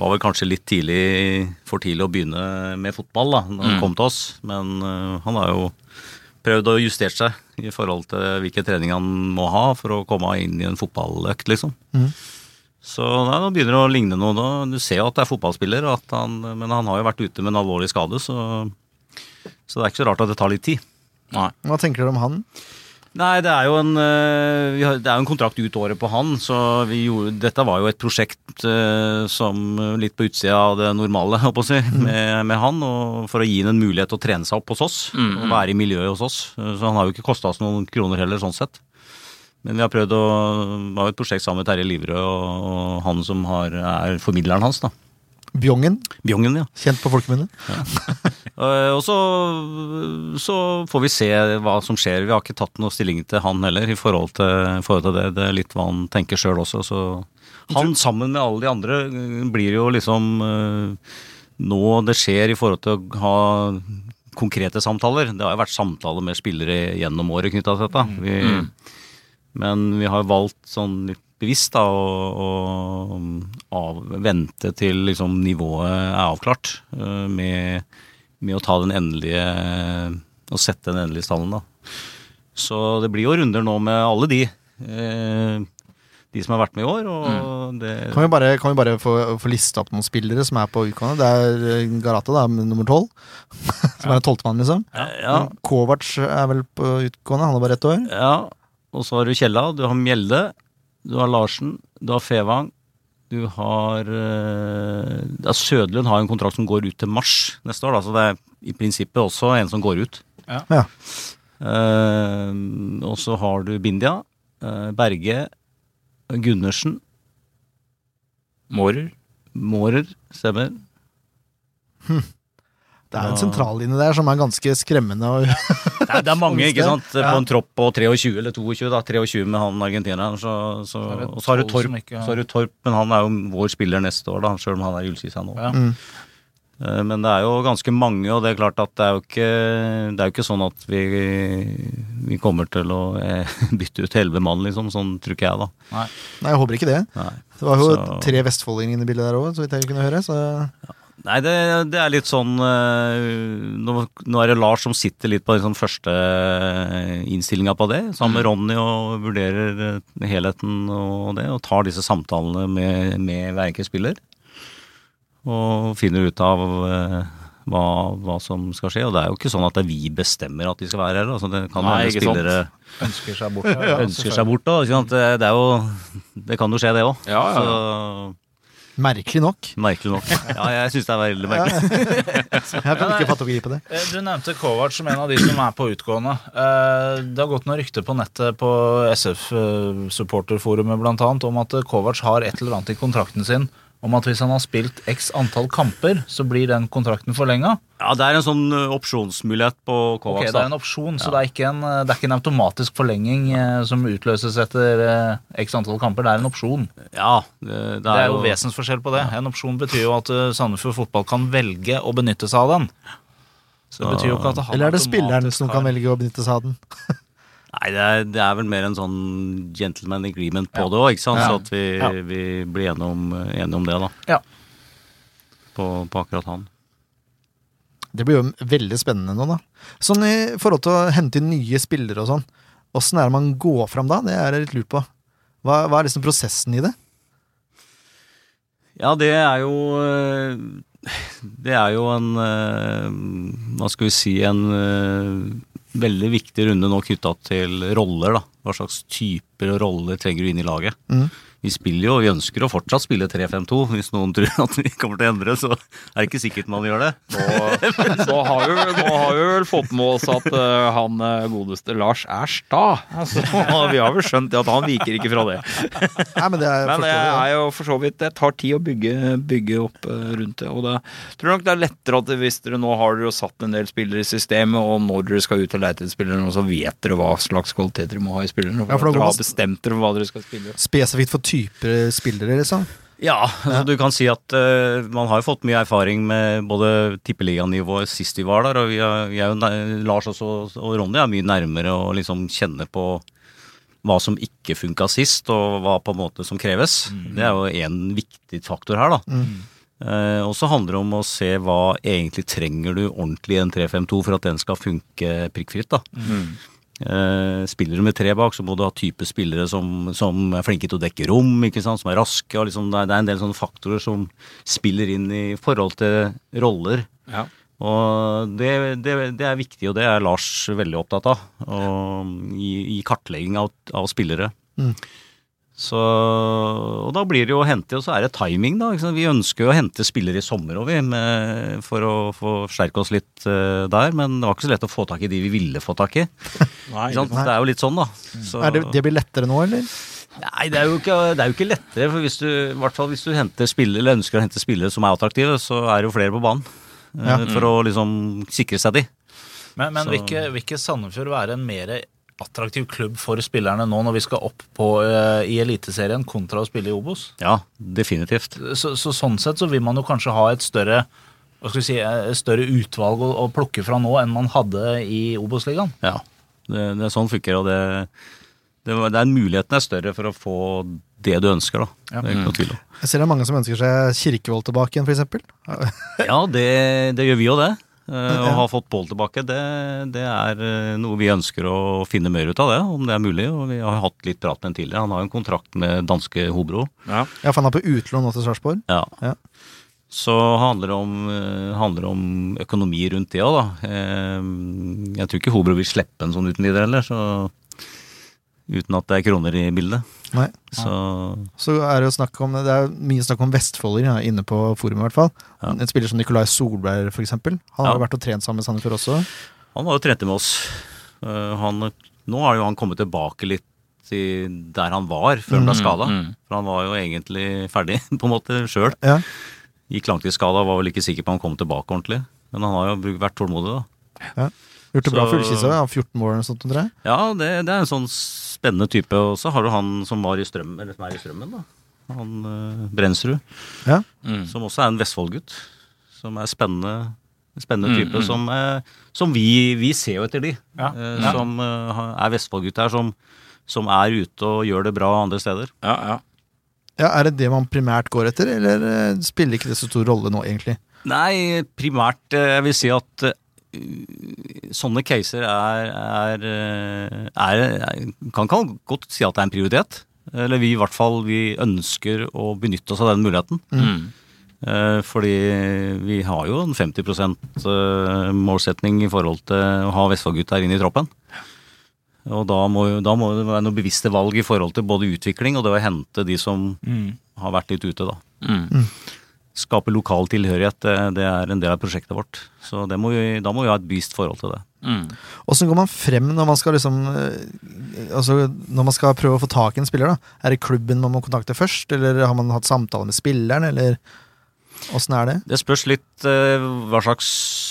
var vel kanskje litt tidlig, for tidlig å begynne med fotball da når han kom til oss. Men uh, han har jo prøvd å justere seg i forhold til hvilken trening han må ha for å komme inn i en fotballøkt, liksom. Så nei, nå begynner det å ligne noe. Da. Du ser jo at det er fotballspiller, at han, men han har jo vært ute med en alvorlig skade, så, så det er ikke så rart at det tar litt tid. Hva tenker dere om han? Nei, det er en, eh, det er jo en kontrakt ut året på han, så vi gjorde, dette var jo et prosjekt eh, som litt på utsida av det normale, holdt på å si, med, med han, for å gi han en mulighet til å trene seg opp hos oss, og være i miljøet hos oss. Eh, Så han har jo ikke kosta oss noen kroner heller, sånn sett. Men vi har prøvd å Det var jo et prosjekt sammen med Terje Livrød og, og han som har, er formidleren hans, da. Bjongen, Bjongen, ja. kjent på folkemunne. Ja. Og så, så får vi se hva som skjer. Vi har ikke tatt noe stilling til han heller i forhold til, forhold til det. Det er litt hva han tenker sjøl også. Så han sammen med alle de andre eh, blir jo liksom eh, nå det skjer i forhold til å ha konkrete samtaler. Det har jo vært samtaler med spillere gjennom året knytta til dette. Vi, Men vi har valgt sånn litt bevisst da å, å av, vente til liksom nivået er avklart uh, med, med å ta den endelige Å sette den endelige stallen, da. Så det blir jo runder nå med alle de. Uh, de som har vært med i år, og det Kan vi bare, kan vi bare få, få lista opp noen spillere som er på utgående? Det er Garata Garate, da, med nummer tolv. som er en tolvtemann, liksom. ja, ja. Kovac er vel på utgående, han har bare ett år. ja. Og så har du Kjella, du har Mjelde, du har Larsen, du har Fevang. Du har eh, ja, Sødlund har en kontrakt som går ut til mars neste år, da, så det er i prinsippet også en som går ut. Ja. Eh, og så har du Bindia, uh, Berge, Gundersen, Mårer. Mårer, stemmer. Det er en sentrallinje der som er ganske skremmende. Og, Det er, det er mange, ikke sant, på en tropp på 23 eller 22, da. 23 med han argentineren, så, så, og så har du Torp, ikke ja. så har du Torp, men han er jo vår spiller neste år, da, selv om han er i Ullkisa nå. Ja. Mm. Eh, Men det er jo ganske mange, og det er klart at det er jo ikke, det er jo ikke sånn at vi, vi kommer til å eh, bytte ut elleve mann, liksom. Sånn tror ikke jeg, da. nei, jeg håper ikke det. Nei. Det var jo Så- tre vestfoldinger inne i bildet der òg, så vidt jeg kunne høre. Så Nei, det, det er litt sånn eh, nå, nå er det Lars som sitter litt på den sånn første innstillinga på det, sammen med Ronny, og vurderer eh, helheten og det, og tar disse samtalene med, med hver enkelt spiller. Og finner ut av eh, hva, hva som skal skje. Og det er jo ikke sånn at det er vi bestemmer at de skal være her. Altså, det kan Nei, ikke spillere sant. Ønsker seg bort. Ja, ønsker seg bort òg. Det, det er jo Det kan jo skje, det òg. Ja, ja. Merkelig nok. Merkelig nok. Ja, jeg syns det er veldig merkelig. Jeg kan ikke fatte å gripe det. Eh, Du nevnte Kovac som en av de som er på utgående. Eh, Det har gått noen rykter på nettet på SF-supporterforumet blant annet om at Kovac har et eller annet i kontrakten sin om at hvis han har spilt x antall kamper, så blir den kontrakten forlenga. Ja, det er en sånn opsjonsmulighet på Ok, Okay, det er en opsjon, så det, er ikke en, det er ikke en automatisk forlenging eh, som utløses etter eh, x antall kamper. Det er en opsjon. Ja, det, det, Det er jo vesensforskjell på det. En opsjon betyr jo at uh, Sandefjord Fotball kan velge å benytte seg av den. Så det betyr jo ikke at han Eller er det spilleren som kan velge å benytte seg av den? Nei, det er, det er vel mer en sånn gentleman agreement på det òg, ikke sant? Ja. Så at vi, Ja. vi blir enige om, om det, da. Ja. På, på akkurat han. Det blir jo veldig spennende nå, da. Sånn i forhold til å hente inn nye spillere og sånn, åssen er det man går fram da? Det er jeg litt lurt på. Hva, hva er liksom prosessen i det? Ja, det er jo øh, Det er jo en øh, Hva skal vi si En øh, veldig viktig runde nå knytta til roller, da. Hva slags typer og roller trenger du inn i laget. Mm. Vi spiller jo, vi ønsker å fortsatt spille 3-5-2. Hvis noen tror at vi kommer til å endre, så er det ikke sikkert man gjør det. Nå, nå, har vi, nå har vi vel fått med oss at uh, han eh, godeste Lars er sta. Altså, vi har vel skjønt at han viker ikke fra det. Nei, men det er, Men det er jo for så vidt Det tar tid å bygge, bygge opp uh, rundt det. Og det tror jeg nok det er lettere at hvis dere nå har dere jo satt en del spillere i systemet, og når dere skal ut og leite etter spillere, så vet dere hva slags kvaliteter dere må ha i spillerne. Ja, for da dere har man- bestemt dere hva dere skal spille. Spesifikt for typer spillere, liksom. Ja, altså, du kan si at uh, man har jo fått mye erfaring med både tippeliganivået sist vi var der, og vi er, vi er jo, nær- Lars også, og Ronny er mye nærmere å liksom kjenne på hva som ikke funka sist, og hva på en måte som kreves. Det er jo en viktig faktor her, da. Eh, og så handler det om å se hva egentlig trenger du ordentlig i en 3-5-2 for at den skal funke prikkfritt. da. Eh, spiller du med tre bak, så må du ha type spillere som, som er flinke til å dekke rom, ikke sant? som er raske. og liksom, det, er, det er en del sånne faktorer som spiller inn i forhold til roller. Ja. Og det, det, det er viktig, og det er Lars veldig opptatt av. Og, i, I kartlegging av, av spillere. Mm. Så, og da blir det jo å hente, og så er det timing, da. Ikke sant? Vi ønsker jo å hente spillere i sommer òg, vi, med, for å forsterke oss litt uh, der. Men det var ikke så lett å få tak i de vi ville få tak i. Nei, Ikke sant? Det er jo litt sånn, da. Så, Er det, det blir lettere nå, eller? Nei, det er, jo ikke, det er jo ikke lettere. For hvis du, i hvert fall hvis du spillere, eller ønsker å hente spillere som er attraktive, så er det jo flere på banen. eh, Ja. For å liksom sikre seg de. Men, men vil ikke Sandefjord være en mer attraktiv klubb for spillerne nå når vi skal opp på, uh, i Eliteserien kontra å spille i Obos? Ja, definitivt. Så, så sånn sett så vil man jo kanskje ha et større hva skal vi si, et større utvalg å, å plukke fra nå enn man hadde i Obos-ligaen. Ja, det, det er sånn funker, og det, det, det er muligheten er større for å få det du ønsker, da. Ja. Det er ikke noe tvil om. Jeg ser det er mange som ønsker seg Kirkevold tilbake igjen, for eksempel. Ja, det, det gjør vi jo det. Eh, Å Ja. ha fått Pål tilbake, det, det er eh, noe vi ønsker å finne mer ut av det, om det er mulig. Og vi har hatt litt prat med ham tidligere. Han har jo en kontrakt med danske Hobro. Ja. Ja, for han er på utlån nå til Sarpsborg. Ja. Ja. Så handler det om, eh, handler det om økonomi rundt det òg, da. Jeg tror ikke Hobro vil slippe en sånn uten videre heller, så uten at det er kroner i bildet. Nei. Så Så er det jo snakk om Det er mye snakk om Vestfolder ja, inne på forumet, i hvert fall. Ja. En spiller som Nikolai Solberg, eksempel. Han har Ja. jo vært og trent sammen med Sandefjord også. han var jo trente med oss. Eh, Han, nå har jo han kommet tilbake litt der han var før han ble skada. mm. For han var jo egentlig ferdig, på en måte, sjøl. Ja. Gikk langtidsskada, var vel ikke sikker på om han kom tilbake ordentlig. Men han har jo vært tålmodig, da. Gjort det bra Så- for Ullkisa. Ja, 14 mål eller noe sånt, tror. Ja, det, det er en sånn spennende type. Og så har du han som var i strøm, eller som er i strømmen, da. Han uh, Brensrud. Ja. Mm. Som også er en Vestfold-gutt. Som er spennende. Spennende Mm, type mm. som, eh, som vi, vi ser jo etter de. Ja. eh, Ja. Som eh, er Vestfold-gutter som, som er ute og gjør det bra andre steder. Ja, ja. ja, Er det det man primært går etter, eller eh, spiller ikke det så stor rolle nå, egentlig? Nei, primært eh, jeg vil si at sånne caser er, er, eh, er, er Kan kan godt si at det er en prioritet. Eller vi i hvert fall vi ønsker å benytte oss av den muligheten. Mm. Eh, Fordi vi har jo en 50% målsetning i forhold til å ha Vestfold-gutter inn i troppen. Og da må, da må det være noen bevisste valg i forhold til både utvikling og det å hente de som har vært litt ute, da. Mm. Skape lokal tilhørighet, det, det er en del av prosjektet vårt. Så det må vi, da må vi ha et bevisst forhold til det. Åssen går man frem når man skal liksom eh, Altså når man skal prøve å få tak i en spiller? da Er det klubben man må kontakte først, eller har man hatt samtale med spilleren, eller åssen er det? Det spørs litt uh, hva slags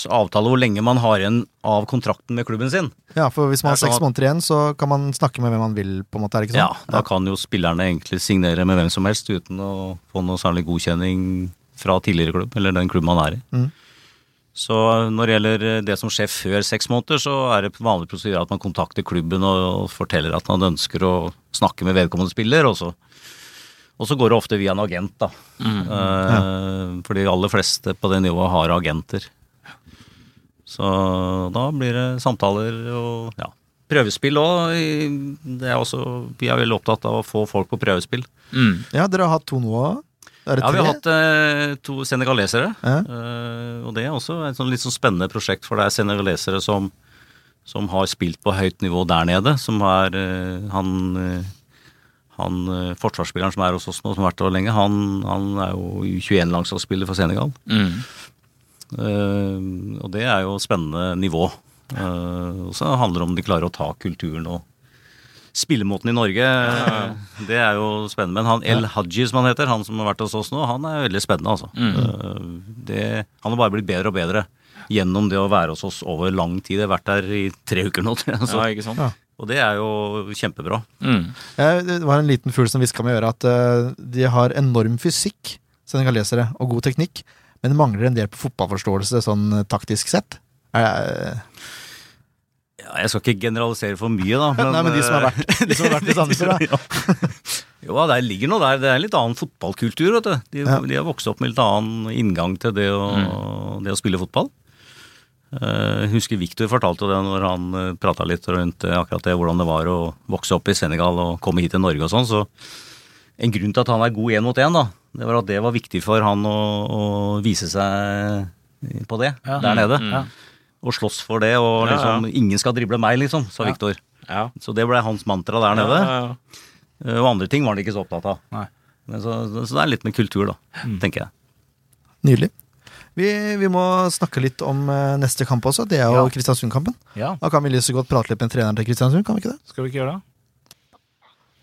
avtale, hvor lenge man har igjen av kontrakten med klubben sin. Ja, for hvis man har er sånn seks måneder igjen, så kan man snakke med hvem man vil, på en måte, er det ikke Ja, da Da kan jo spillerne egentlig signere med hvem som helst uten å få noe særlig godkjenning fra tidligere klubb, eller den klubben man er i. Mm. Så når det gjelder det som skjer før seks måneder, så er det vanlig prosedyre at man kontakter klubben og forteller at man ønsker å snakke med vedkommende spiller, og så, og så går det ofte via en agent, da. Eh, For de aller fleste på det nivået har agenter. Så da blir det samtaler og ja, prøvespill òg. Er også, vi er veldig opptatt av å få folk på prøvespill. Ja, dere har hatt to nå òg? Er det Ja, vi har hatt eh, to senegalesere. Ja. Eh, og det er også et sånn litt sånn spennende prosjekt, for det er senegalesere som, som har spilt på høyt nivå der nede. Som er eh, han, eh, han eh, forsvarsspilleren som er hos oss nå, som har vært der lenge, han, han er jo U21-landslagsspiller for Senegal. Eh, og det er jo spennende nivå. Eh, og så handler det om de klarer å ta kulturen og spillemåten i Norge. Det er jo spennende. Men han El Haji, som han heter, han som har vært hos oss nå, han er veldig spennende, altså. Mm. det, han har bare blitt bedre og bedre gjennom det å være hos oss over lang tid. Jeg har vært der i tre uker nå, tror jeg. Så. Ja, ikke sant? Ja. Og det er jo kjempebra. Mm. Eh, Det var en liten fugl som hviska med øret at eh, de har enorm fysikk, senegalesere, og god teknikk, men det mangler en del på fotballforståelse sånn eh, taktisk sett. Er det, jeg skal ikke generalisere for mye, da. Nei, men de som har vært, de som har vært i Sandefjord, da. Jo, ja, der ligger noe der. Det er en litt annen fotballkultur, vet du. De, Ja. de har vokst opp med litt annen inngang til det å, det å spille fotball. Eh, Jeg husker Victor fortalte det når han prata litt rundt eh, akkurat det, hvordan det var å vokse opp i Senegal og komme hit til Norge og sånn. Så en grunn til at han er god én mot én, da, det var at det var viktig for han å, å vise seg på det der nede. Ja. Og slåss for det, og Ja, ja. liksom Ingen skal drible meg, liksom, sa Viktor. Ja. Så det ble hans mantra der nede. Ja, ja, Eh, Og andre ting var han ikke så opptatt av. Nei. Men så, så det er litt med kultur, da, tenker jeg. Nydelig. Vi, vi må snakke litt om eh, neste kamp også. Det er jo Ja. Kristiansund-kampen. Ja, Da kan vi lyst til godt prate litt med treneren til Kristiansund, kan vi ikke det? skal vi ikke gjøre det?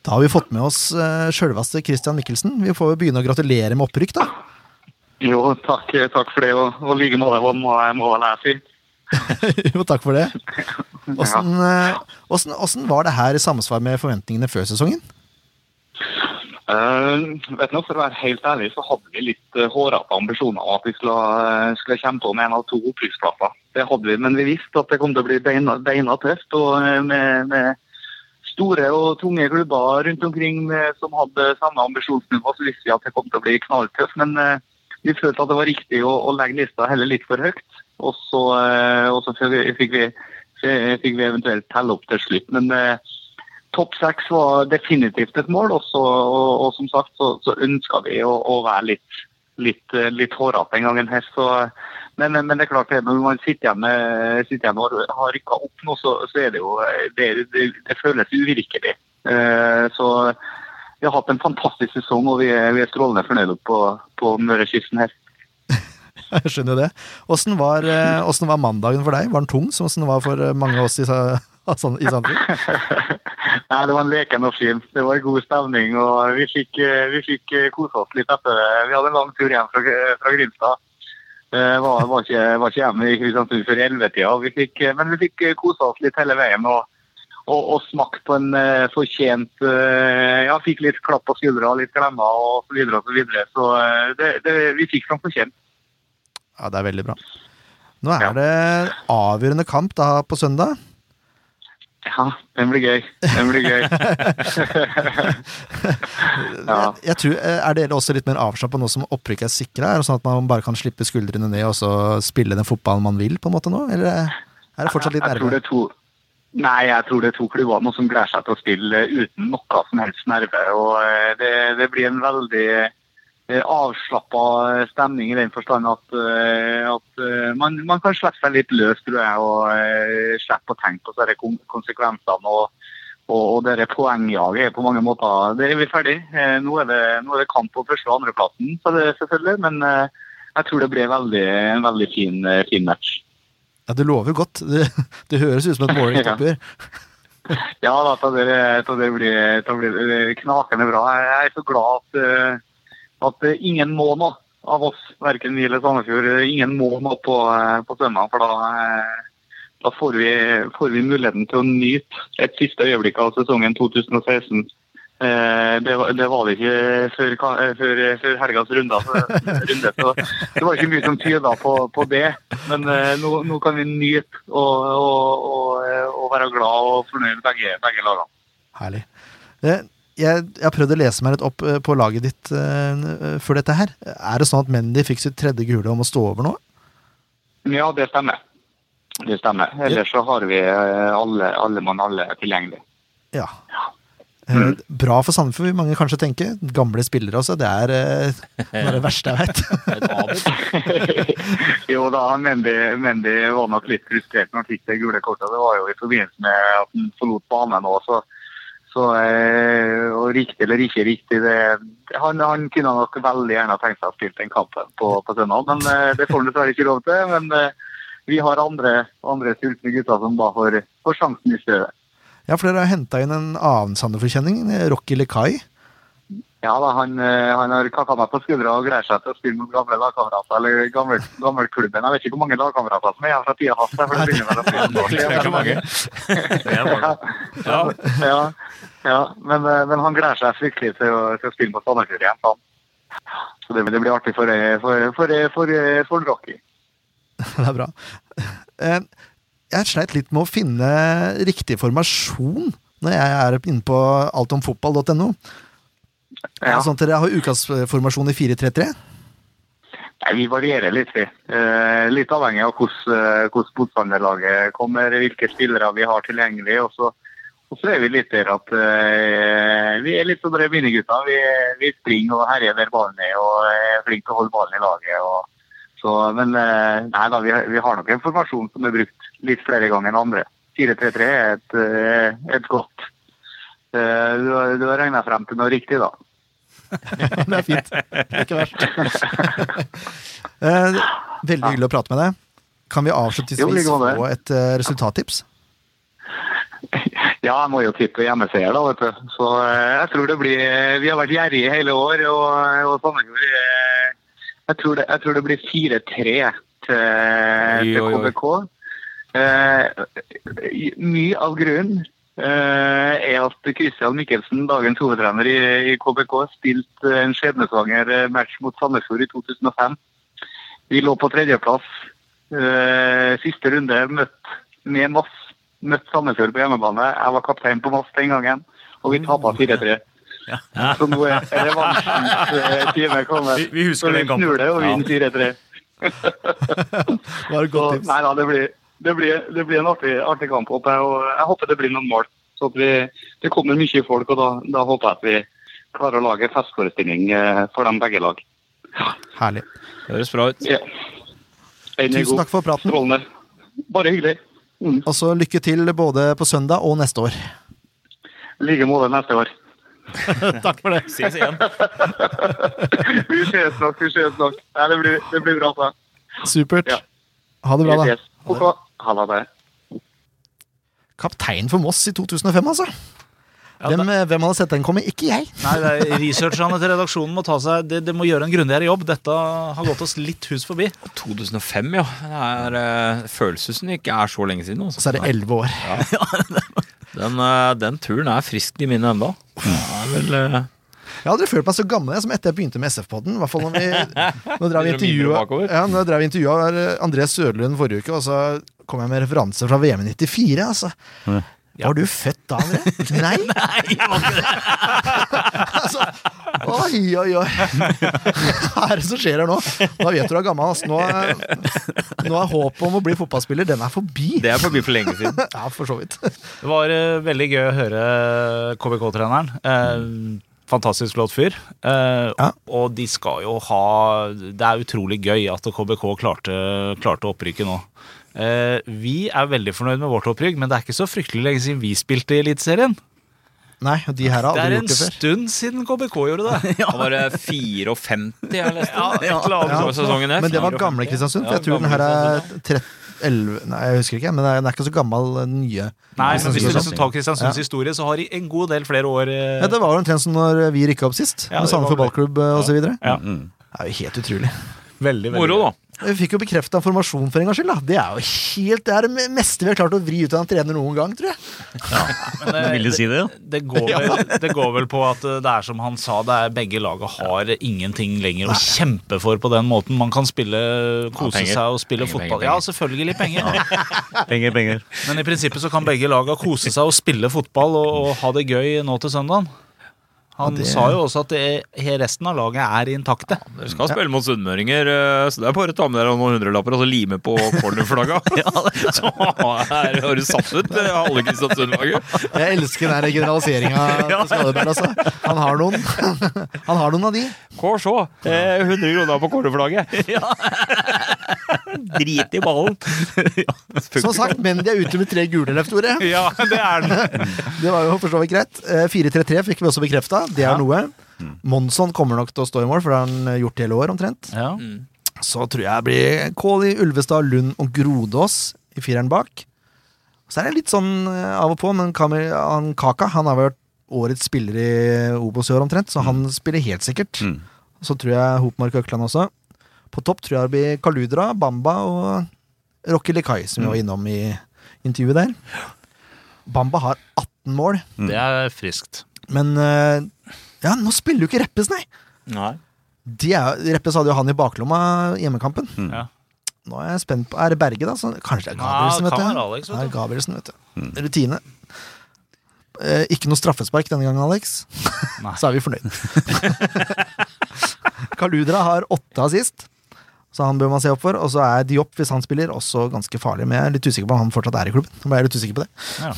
Da har vi fått med oss uh, sjølveste Christian Mikkelsen. Vi får begynne å gratulere med opprykk, da. Jo, takk, takk for det, og og like måte må jeg må jeg si. jo, takk for det. Åssen eh, åssen- var det her i samsvar med forventningene før sesongen? Uh, vet du, For å være helt ærlig så hadde vi litt uh, hårete ambisjoner om at vi skulle, uh, skulle kjempe om en av to opprykksplasser. Det hadde vi, men vi visste at det kom til å bli beina, beina tøft. og med, med store og tunge klubber rundt omkring som hadde samme ambisjonsnivå, så visste vi at det kom til å bli knalltøft. Men vi følte at det var riktig å, å legge lista heller litt for høyt. Og så, eh, og så fikk vi, fikk vi eventuelt telle opp til slutt. Men eh, topp seks var definitivt et mål, og, så, og, og som sagt så, så ønska vi å, å være litt, litt, eh, litt hårete en gang her. Så, men, men det er klart det, når man sitter igjen, sitter igjen og har rykka opp nå, så, så er det jo det, det, det føles uvirkelig. Eh, så vi har hatt en fantastisk sesong, og vi er, vi er strålende fornøyde på, på Mørekysten her. Jeg skjønner jo det. Åssen var, eh, var mandagen for deg? Var den tung, som den var for eh, mange av oss i, i Sandefjord? Nei, Det var en leken og fin. Det var god stemning, og vi fikk, eh, vi fikk kose oss litt etter det. Vi hadde en lang tur hjem fra, fra Grimstad. Eh, var, var, ikke, var ikke hjemme i Kristiansund før 11-tida, vi fikk, eh, men vi fikk kose oss litt hele veien. og og, og smakt på en uh, fortjent uh, Ja, fikk litt klapp på skuldra, litt klemmer og så videre og så videre. Så uh, det, det, vi fikk som fortjent. Ja, det er veldig bra. Nå er Ja. det avgjørende kamp da på søndag. Ja, den blir gøy. Den blir gøy. ja. Jeg, tror, eh, Er dere også litt mer avslappa nå som opprykket er sikra? Sånn at man bare kan slippe skuldrene ned og så spille den fotballen man vil, på en måte nå? Eller er det fortsatt litt jeg tror nerve? det er to Nei, jeg tror det er to klubbene som gleder seg til å spille uten noe som helst nerve. og eh, Det, det blir en veldig avslappa stemning i den forstand at, eh, at eh, man, man kan slippe seg litt løs, tror jeg, og eh, slippe å tenke på disse konsekvensene. og og, og poengjaget er på mange måter Det er vi ferdig. Eh, Nå er det, nå er det kamp på første- og andreplassen, så det selvfølgelig, men eh, jeg tror det blir veldig, en veldig fin, eh, fin match. Ja, Det lover godt. Det, det høres ut som et målrikt topper oppgjør. Ja da, det, så det, blir, blir knakende bra. Jeg er så glad at, eh, at eh, ingen må nå av oss, verken vi eller Sandefjord. eh, Ingen må nå på, eh, på søndag, for da, da får, vi, får vi muligheten til å nyte et siste øyeblikk av sesongen 2016. Eh, Det det var det ikke før, før, før helgas runde, runde. Så det var ikke mye som tyda på, på det. Men nå, nå kan vi nyte og, og, og, og være glad og fornøyd begge, begge lagene. Herlig. Eh, Jeg, jeg har prøvd å lese meg litt opp eh, på laget ditt uh, før dette her. Er det sånn at Mendy fikk sitt tredje gule om å stå over nå? Ja, det stemmer. Det stemmer. Ellers så har vi alle, alle mann alle tilgjengelig. Ja. Mm. Bra for Sandefjord, vil mange kanskje tenke. Gamle spillere også. Det er noe av det verste jeg vet. jo da, Mendy, Mendy var nok litt frustrert når han fikk det gule kortet. Det var jo i forbindelse med at han forlot banen nå. Så, så eh, og riktig eller ikke riktig, det, han, han kunne nok veldig gjerne tenkt seg å spille den kampen på, på søndag. Men eh, det får han dessverre ikke lov til. Men eh, vi har andre, andre sultne gutter som da får, får sjansen i stedet. Ja, for dere har henta inn en annen Sandefjord-kjenning, Rocky Lekai. Ja da, han, eh, han har kakka meg på skuldra og greier seg til å spille mot gamle lagkamerater. Eller gammel, gammelklubben. Jeg vet ikke hvor mange lagkamerater som er her fra tida hans. for det begynner vel å bli ja, ja, ja. Men, eh, men han gleder seg fryktelig til å, til å spille mot Sandefjord igjen. sa. Så det, det blir artig for, eh, for, for, for, for Rocky. Det er bra. Eh, Jeg sleit litt med å finne riktig formasjon når jeg er inne på altomfotball.no. Ja. Sånn at dere har utkastformasjon i 4-3-3? Nei, Vi varierer litt, vi. Eh, litt avhengig av hvordan, eh, hvordan motstanderlaget kommer, hvilke spillere vi har tilgjengelig. Og så, og så er vi litt der at eh, vi er litt som dere minigutter. Vi, vi springer og herjer der ballen er og er flinke til å holde ballen i laget. Og, så, men eh, nei da, vi, har- vi har nok en formasjon som er brukt litt flere ganger enn andre. 4-3-3 er et, et godt du har regna frem til noe riktig, da. Det er fint. Ikke verst. Eh, Veldig hyggelig å prate med deg. Kan vi avslutningsvis få et eh, resultattips? Ja, jeg må jo tippe hjemmeseier, da, vet du. Så eh, jeg tror det blir Vi har vært gjerrige hele år, og, og Sandefjord eh, jeg, tror det- jeg tror det blir 4-3 til, til. KBK. Eh, mye av grunnen er at Christian Mikkelsen, dagens hovedtrener i, i KBK, spilte en skjebnesvanger eh, match mot Sandefjord i 2005. Vi lå på tredjeplass. Eh, siste runde møtt med Moss. Møtt Sandefjord på hjemmebane. Jeg var kaptein på Moss den gangen, og vi tapte 4-3. Så nå er revansjens eh, time kommet. Vi- vi husker den kampen. snur det og vinner 4-3. Det var et godt tips. nei da, det blir, det blir, det blir en artig, artig kamp. Håper jeg, og jeg håper det blir noen mål. Så at vi, det kommer mye folk, og da, da håper jeg at vi klarer å lage festforestilling eh, for dem begge lag. Herlig. Det Høres bra ut. Ja. Tusen takk for praten. Strålende. Bare hyggelig. Mm. Og så lykke til både på søndag og neste år. I like måte neste år. Takk for det. Ses igjen. Vi ses nok, vi ses nok. Nei, det, blir, det blir bra. Da. Supert. Ja. Ha det bra, da. Ha Ok. Ha det. Kaptein for Moss i 2005, altså. Hvem, eh, hvem hadde sett den komme? Ikke jeg. Nei, det er Researcherne til redaksjonen må ta seg Det, det må gjøre en grundigere jobb. Dette har gått oss litt hus forbi. 2005, ja. Det er uh, ikke er så lenge siden. Så er det elleve år. Den, eh, den turen er frisk i minnet ennå. Eh, Jeg har aldri følt meg så gammel som etter jeg begynte med SF-podden. I hvert fall når vi Nå drev vi intervjua ja, nå drev intervjua André Sørlund forrige uke, og så kom jeg med referanser fra VM i 94. Altså. Var du født da, André? Nei! altså, oi, oi, oi. Hva er det som skjer her nå? Da vet du du er gammel. Altså. Nå, er- nå er håpet om å bli fotballspiller, den er forbi. Det er forbi for lenge siden. Ja, for så vidt. Det var uh, veldig gøy å høre KBK-treneren. Eh, fantastisk flott fyr. Eh, Ja. Og de skal jo ha Det er utrolig gøy at KBK klarte, klarte opprykket nå. Eh, vi er veldig fornøyd med vårt opprykk, men det er ikke så fryktelig lenge siden vi spilte i Eliteserien. Nei, og de her har er aldri gjort det før. Det er en stund siden KBK gjorde det. Da var det 54 jeg leste. Ja, et eller annet Ja. Men det var gamle Kristiansund, for Ja, jeg tror den her er 30 11 Nei, jeg husker ikke, men den er ikke så gammel, den nye. Nei, men hvis du liksom tar Kristiansunds Ja. historie, så har de en god del flere år eh, Ja, det var jo omtrent som når vi rykka opp sist, Ja, med Sandefjord ballklubb eh, og så videre. Ja. Mm. Det er jo helt utrolig. Veldig, veldig Moro, da. Vi fikk jo bekrefta formasjon for en gangs skyld. Det er jo helt Det er det meste vi har klart å vri ut av en trener noen gang, tror jeg. Men det, Vil si det, ja? det, går vel, det går vel på at eh, det er som han sa, det er begge laget har ingenting lenger å kjempe for på den måten. Man kan spille, kose ja, seg og spille Penger, fotball. penger, Ja, selvfølgelig penger. Penger, penger. Men i prinsippet så kan begge laga kose seg og spille fotball og, og ha det gøy nå til søndagen. Han det- sa jo også at det, resten av laget er intakte. Dere skal spille mot sunnmøringer, eh, så det er bare å ta med dere noen hundrelapper og så lime på cornerflagga. så her har du satt ut eh, halve Kristiansund-laget. Jeg elsker den generaliseringa til Skalleberg, altså. Han har noen Han har noen av de. Hva så? Eh, 100 kroner på cornerflagget. Drit i ballen. Som sagt, men de er ute med tre gule, løft, Tore. Ja, det er den. Det var jo for så vidt greit. Eh, 4-3-3 fikk vi også bekrefta. Det er Ja. noe. Monsson kommer nok til å stå i mål, for det har han eh, gjort hele år omtrent. Ja. Så tror jeg det blir Kåli, Ulvestad, Lund og Grodås i fireren bak. Så er det litt sånn eh, av og på, men han Kaka han har vært årets spiller i Obos i år omtrent, så han spiller helt sikkert. Mm. Så tror jeg Hopmark Økland også. På topp tror jeg det blir Kaludra, Bamba og Rocky Likai, som vi var innom i intervjuet der. Bamba har 18 mål, Det er friskt. men eh, Ja, nå spiller jo ikke Reppes, nei! Nei. De er, Reppes hadde jo han i baklomma i hjemmekampen. Ja. Nå er jeg spent på Er det Berge, da? Så, kanskje det er Ja, Gabrielsen, kan vet du. Alex, vet du. Gabrielsen, vet du. Rutine. Eh, ikke noe straffespark denne gangen, Alex. Nei. Så er vi fornøyd. Kaludra har åtte assist, så han bør man se opp for. Og så er Diop, hvis han spiller, også ganske farlig. Men jeg er litt usikker på om han fortsatt er i klubben. Jeg er litt usikker på det. Ja.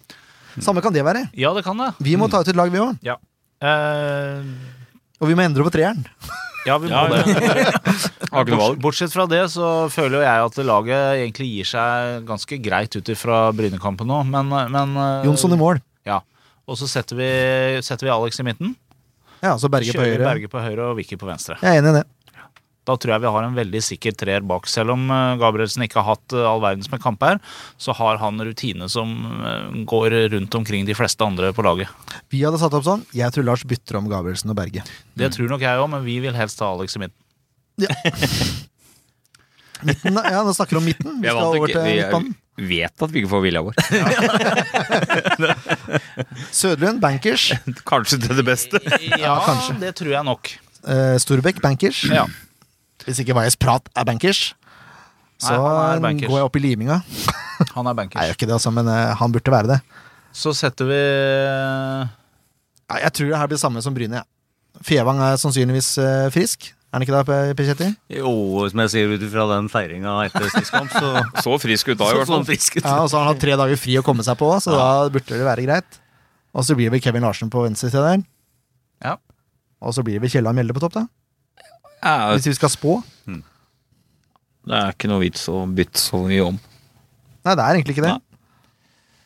Samme kan det være. Ja, det kan det. Vi må ta ut et lag, vi òg. Ja. Uh... Og vi må endre på treeren. ja, vi må Ja, det. Bortsett fra det så føler jo jeg at laget egentlig gir seg ganske greit ut ifra Brynekampen nå, men, men eh, Jonsson i mål. Ja. Og så setter vi, setter vi Alex i midten. Ja, så Berge på høyre. Berge på høyre og Vicky på venstre. Jeg er enig i det. Da tror jeg vi har en veldig sikker treer bak. Selv om eh, Gabrielsen ikke har hatt eh, all verdens med kamper, så har han rutine som eh, går rundt omkring de fleste andre på laget. Vi hadde satt opp sånn. Jeg tror Lars bytter om Gabrielsen og Berge. Det tror nok jeg òg, men vi vil helst ha Alex i midten. Midten. Ja, nå snakker vi om midten. Vi skal over til midtbanen. vet at vi ikke får vilja vår. Sødlund, bankers. Kanskje til det beste. Ja, kanskje. Det tror jeg nok. Storbekk, bankers. Ja. Hvis ikke Vajez Prat er bankers, så Nei, er bankers. går jeg opp i liminga. Han er bankers. jeg gjør ikke det, altså, men uh, han burde være det. Så setter vi ja, jeg tror det her blir samme som Bryne. Ja. Fevang er sannsynligvis uh, frisk. Er han ikke det, Per Jo, som jeg sier ut ifra den feiringa etter sist kamp, så Så frisk ut da, i hvert fall. Ja, og så har han hatt tre dager fri å komme seg på, så da burde det være greit. Og så blir det vel Kevin Larsen på venstre side der. Ja. Og så blir det vel Kielland Mjelde på topp, da. Ja, Hvis vi skal spå. det er ikke noe vits å bytte så mye om. Nei, det er egentlig ikke det. Nei.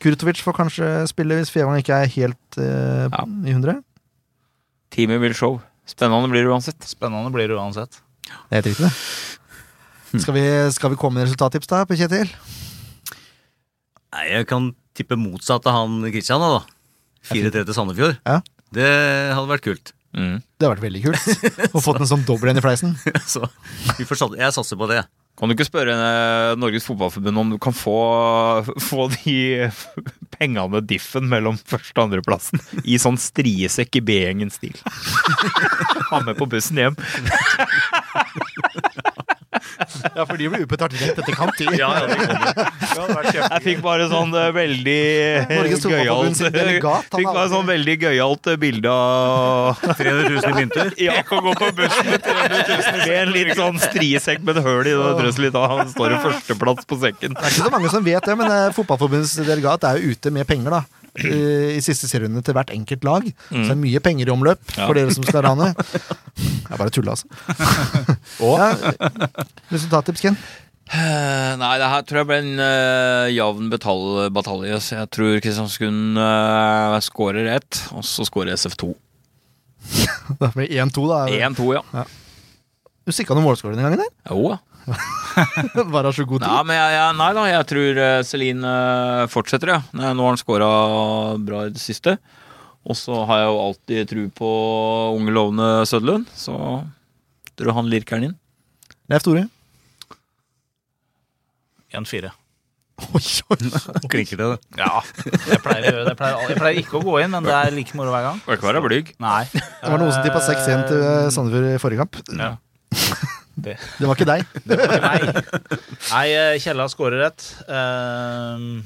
Kurtovic får kanskje spille hvis Fevang ikke er helt eh, Ja. i 100. Teamet vil show. Spennende blir det uansett. Spennende blir det uansett. Det er helt riktig, det. Skal vi, skal vi komme med resultattips, da, Per Kjetil? Nei, jeg kan tippe motsatt av han Kristian, da. 4-3 til Sandefjord. Ja. Det hadde vært kult. Mm. Det har vært veldig kult. Og fått en sånn dobbel en i fleisen. Så jeg satser på det. Kan du ikke spørre eh, Norges Fotballforbund om du kan få, få de pengene diffen mellom første og andreplassen i sånn striesekk i B-gjengen-stil? Ha med på bussen hjem. Ja, for de blir utbetalt rett etter kamp. de. Jeg fikk bare sånn eh, veldig delegat, Fikk bare sånn veldig gøyalt eh, bilde av 300 000 i mynter. Ja, kan gå på bussen med 300 000 i en litt sånn striesekk med et høl i det av. Han står i førsteplass på sekken. Det er ikke så mange som vet det, men eh, Fotballforbundets delegat er jo ute med penger, da. I siste serierunde til hvert enkelt lag. Så det er mye penger i omløp for dere som skal rane. Jeg bare tulla, altså. Og? Ja, Resultattips, Ken? Eh, Nei, det her tror jeg ble en uh, jevn batalje. Så jeg tror Kristiansund uh, skårer ett, og så skårer SF2. Da blir 1-2, da. 1-2, ja. Du stikka noen målskårer den gangen der? Jo, ja. Var har så god Nei, til? men jeg, jeg, nei da, jeg tror uh, Celine eh, fortsetter, ja. Nå har han scora bra i det siste. Og så har jeg jo alltid tro på unge, lovende Søderlund, så tror jeg han lirker den inn. Leif Tore? 1-4. Oi, oi, Klinker det, det. Ja, jeg pleier, det. jeg, pleier, jeg pleier ikke å gå inn, men det er like moro hver gang. Bør ikke være blyg. Nei. Det var noen som tippa 6-1 til eh, Sandefjord i forrige kamp. Ja. Det var ikke deg. Det var ikke meg. Nei, eh, Kjella skårer rett. Uh,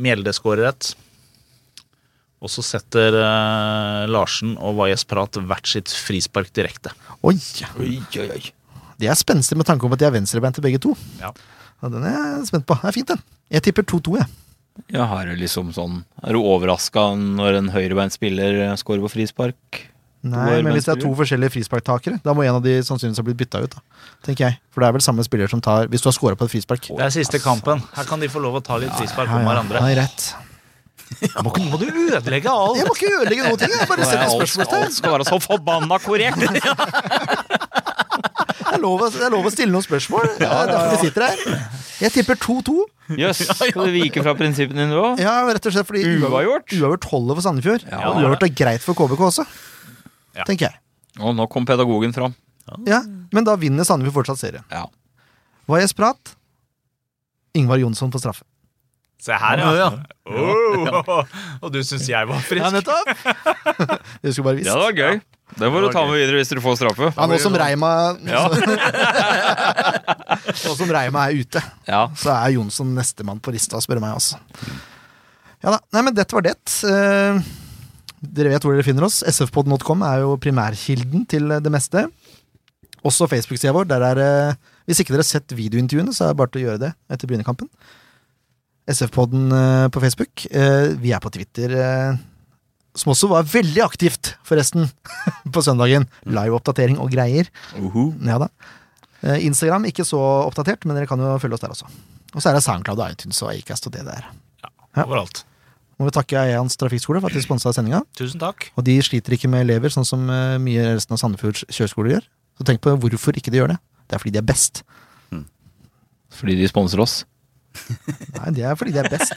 Mjelde skårer rett. Og så setter uh, Larsen og Wajez Prat hvert sitt frispark direkte. Oi, Oi, oi, oi. De er spenstige med tanke om at de er venstrebeinte begge to. Ja. Ja, den er jeg spent på. Det er fint, den. Jeg tipper 2-2, jeg. Ja, her er det liksom sånn Er du overraska når en høyrebeint spiller scorer på frispark? Nei, men hvis det er to forskjellige frisparktakere, da må en av de sannsynligvis ha blitt bytta ut. da, tenker jeg. For det er vel samme spiller som tar Hvis du har scora på et frispark. Det er siste kampen. Her kan de få lov å ta litt frispark om hverandre. Nei, rett. Må, ikke, må du ødelegge alt? Jeg må ikke ødelegge noen ting, jeg bare setter spørsmålstegn. alt skal være så forbanna korrekt! Det er lov, det er lov å stille noen spørsmål. Det er derfor vi sitter her. Jeg tipper 2-2. Jøss, skal du vike fra prinsippene dine òg? Ja, rett og slett fordi Uavgjort? Uavgjort holder for Sandefjord. Ja, uavgjort er greit for KBK også, Ja. tenker jeg. Og nå kom pedagogen fram. Ja, Men da vinner Sandefjord fortsatt serien. Ja. Valles Prat. Ingvar Jonsson på straffe. Se her, ja. Oh, og du syns jeg var Ja, frisk? nettopp! Det skulle bare visst. Ja, det var gøy. Det må du ta med videre hvis dere får straffe. Ja, nå som Reima Ja. Nå som Reima er ute, Ja. så er Jonsson nestemann på lista, spør du meg også. Ja da. Nei, men dette var det. Eh, dere vet hvor dere finner oss. sfpod.com er jo primærkilden til det meste. Også Facebook-sida vår. Der er eh, Hvis ikke dere har sett videointervjuene, så er det bare til å gjøre det etter Brynekampen. SF-podden eh, på Facebook. Eh, vi er på Twitter, eh, som også var veldig aktivt, forresten, på søndagen. Live-oppdatering og greier. Uhu. Ja da. Eh, Instagram ikke så oppdatert, men dere kan jo følge oss der også. Og så er det Soundcloud og iTunes og Acast og det der. Ja, Overalt. Må vi takke Eians Trafikkskole for at de sponsa sendinga. Tusen takk. Og de sliter ikke med elever, sånn som eh, mye resten av Sandefjords kjøreskoler gjør. Så tenk på hvorfor ikke de gjør det. Det er fordi de er best. Fordi de sponser oss. Nei, det er fordi de er best.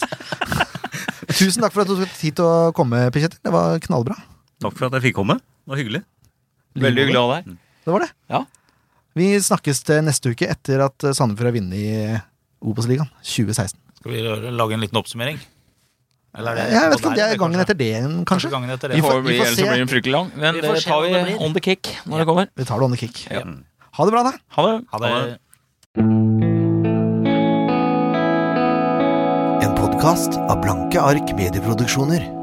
Tusen takk for at du tok tid til å komme, Pikjetter. Det var knallbra. Takk for at jeg fikk komme. Det var hyggelig. Veldig hyggelig å ha deg. Det var det. Ja. Vi snakkes til neste uke etter at Sandefjord har vunnet i Obos-ligaen 2016. Skal vi lage en liten oppsummering? Eller det, Jeg vet ikke om det er gangen etter det, Kanskje gangen etter Vi det. får- Får vi får se. blir den fryktelig lang. Men Vi det får se tar vi det on the kick når det kommer. Vi tar det on the kick. Ja. Ha det bra, da. Ha det. Ha det. En podkast av Blanke ark medieproduksjoner.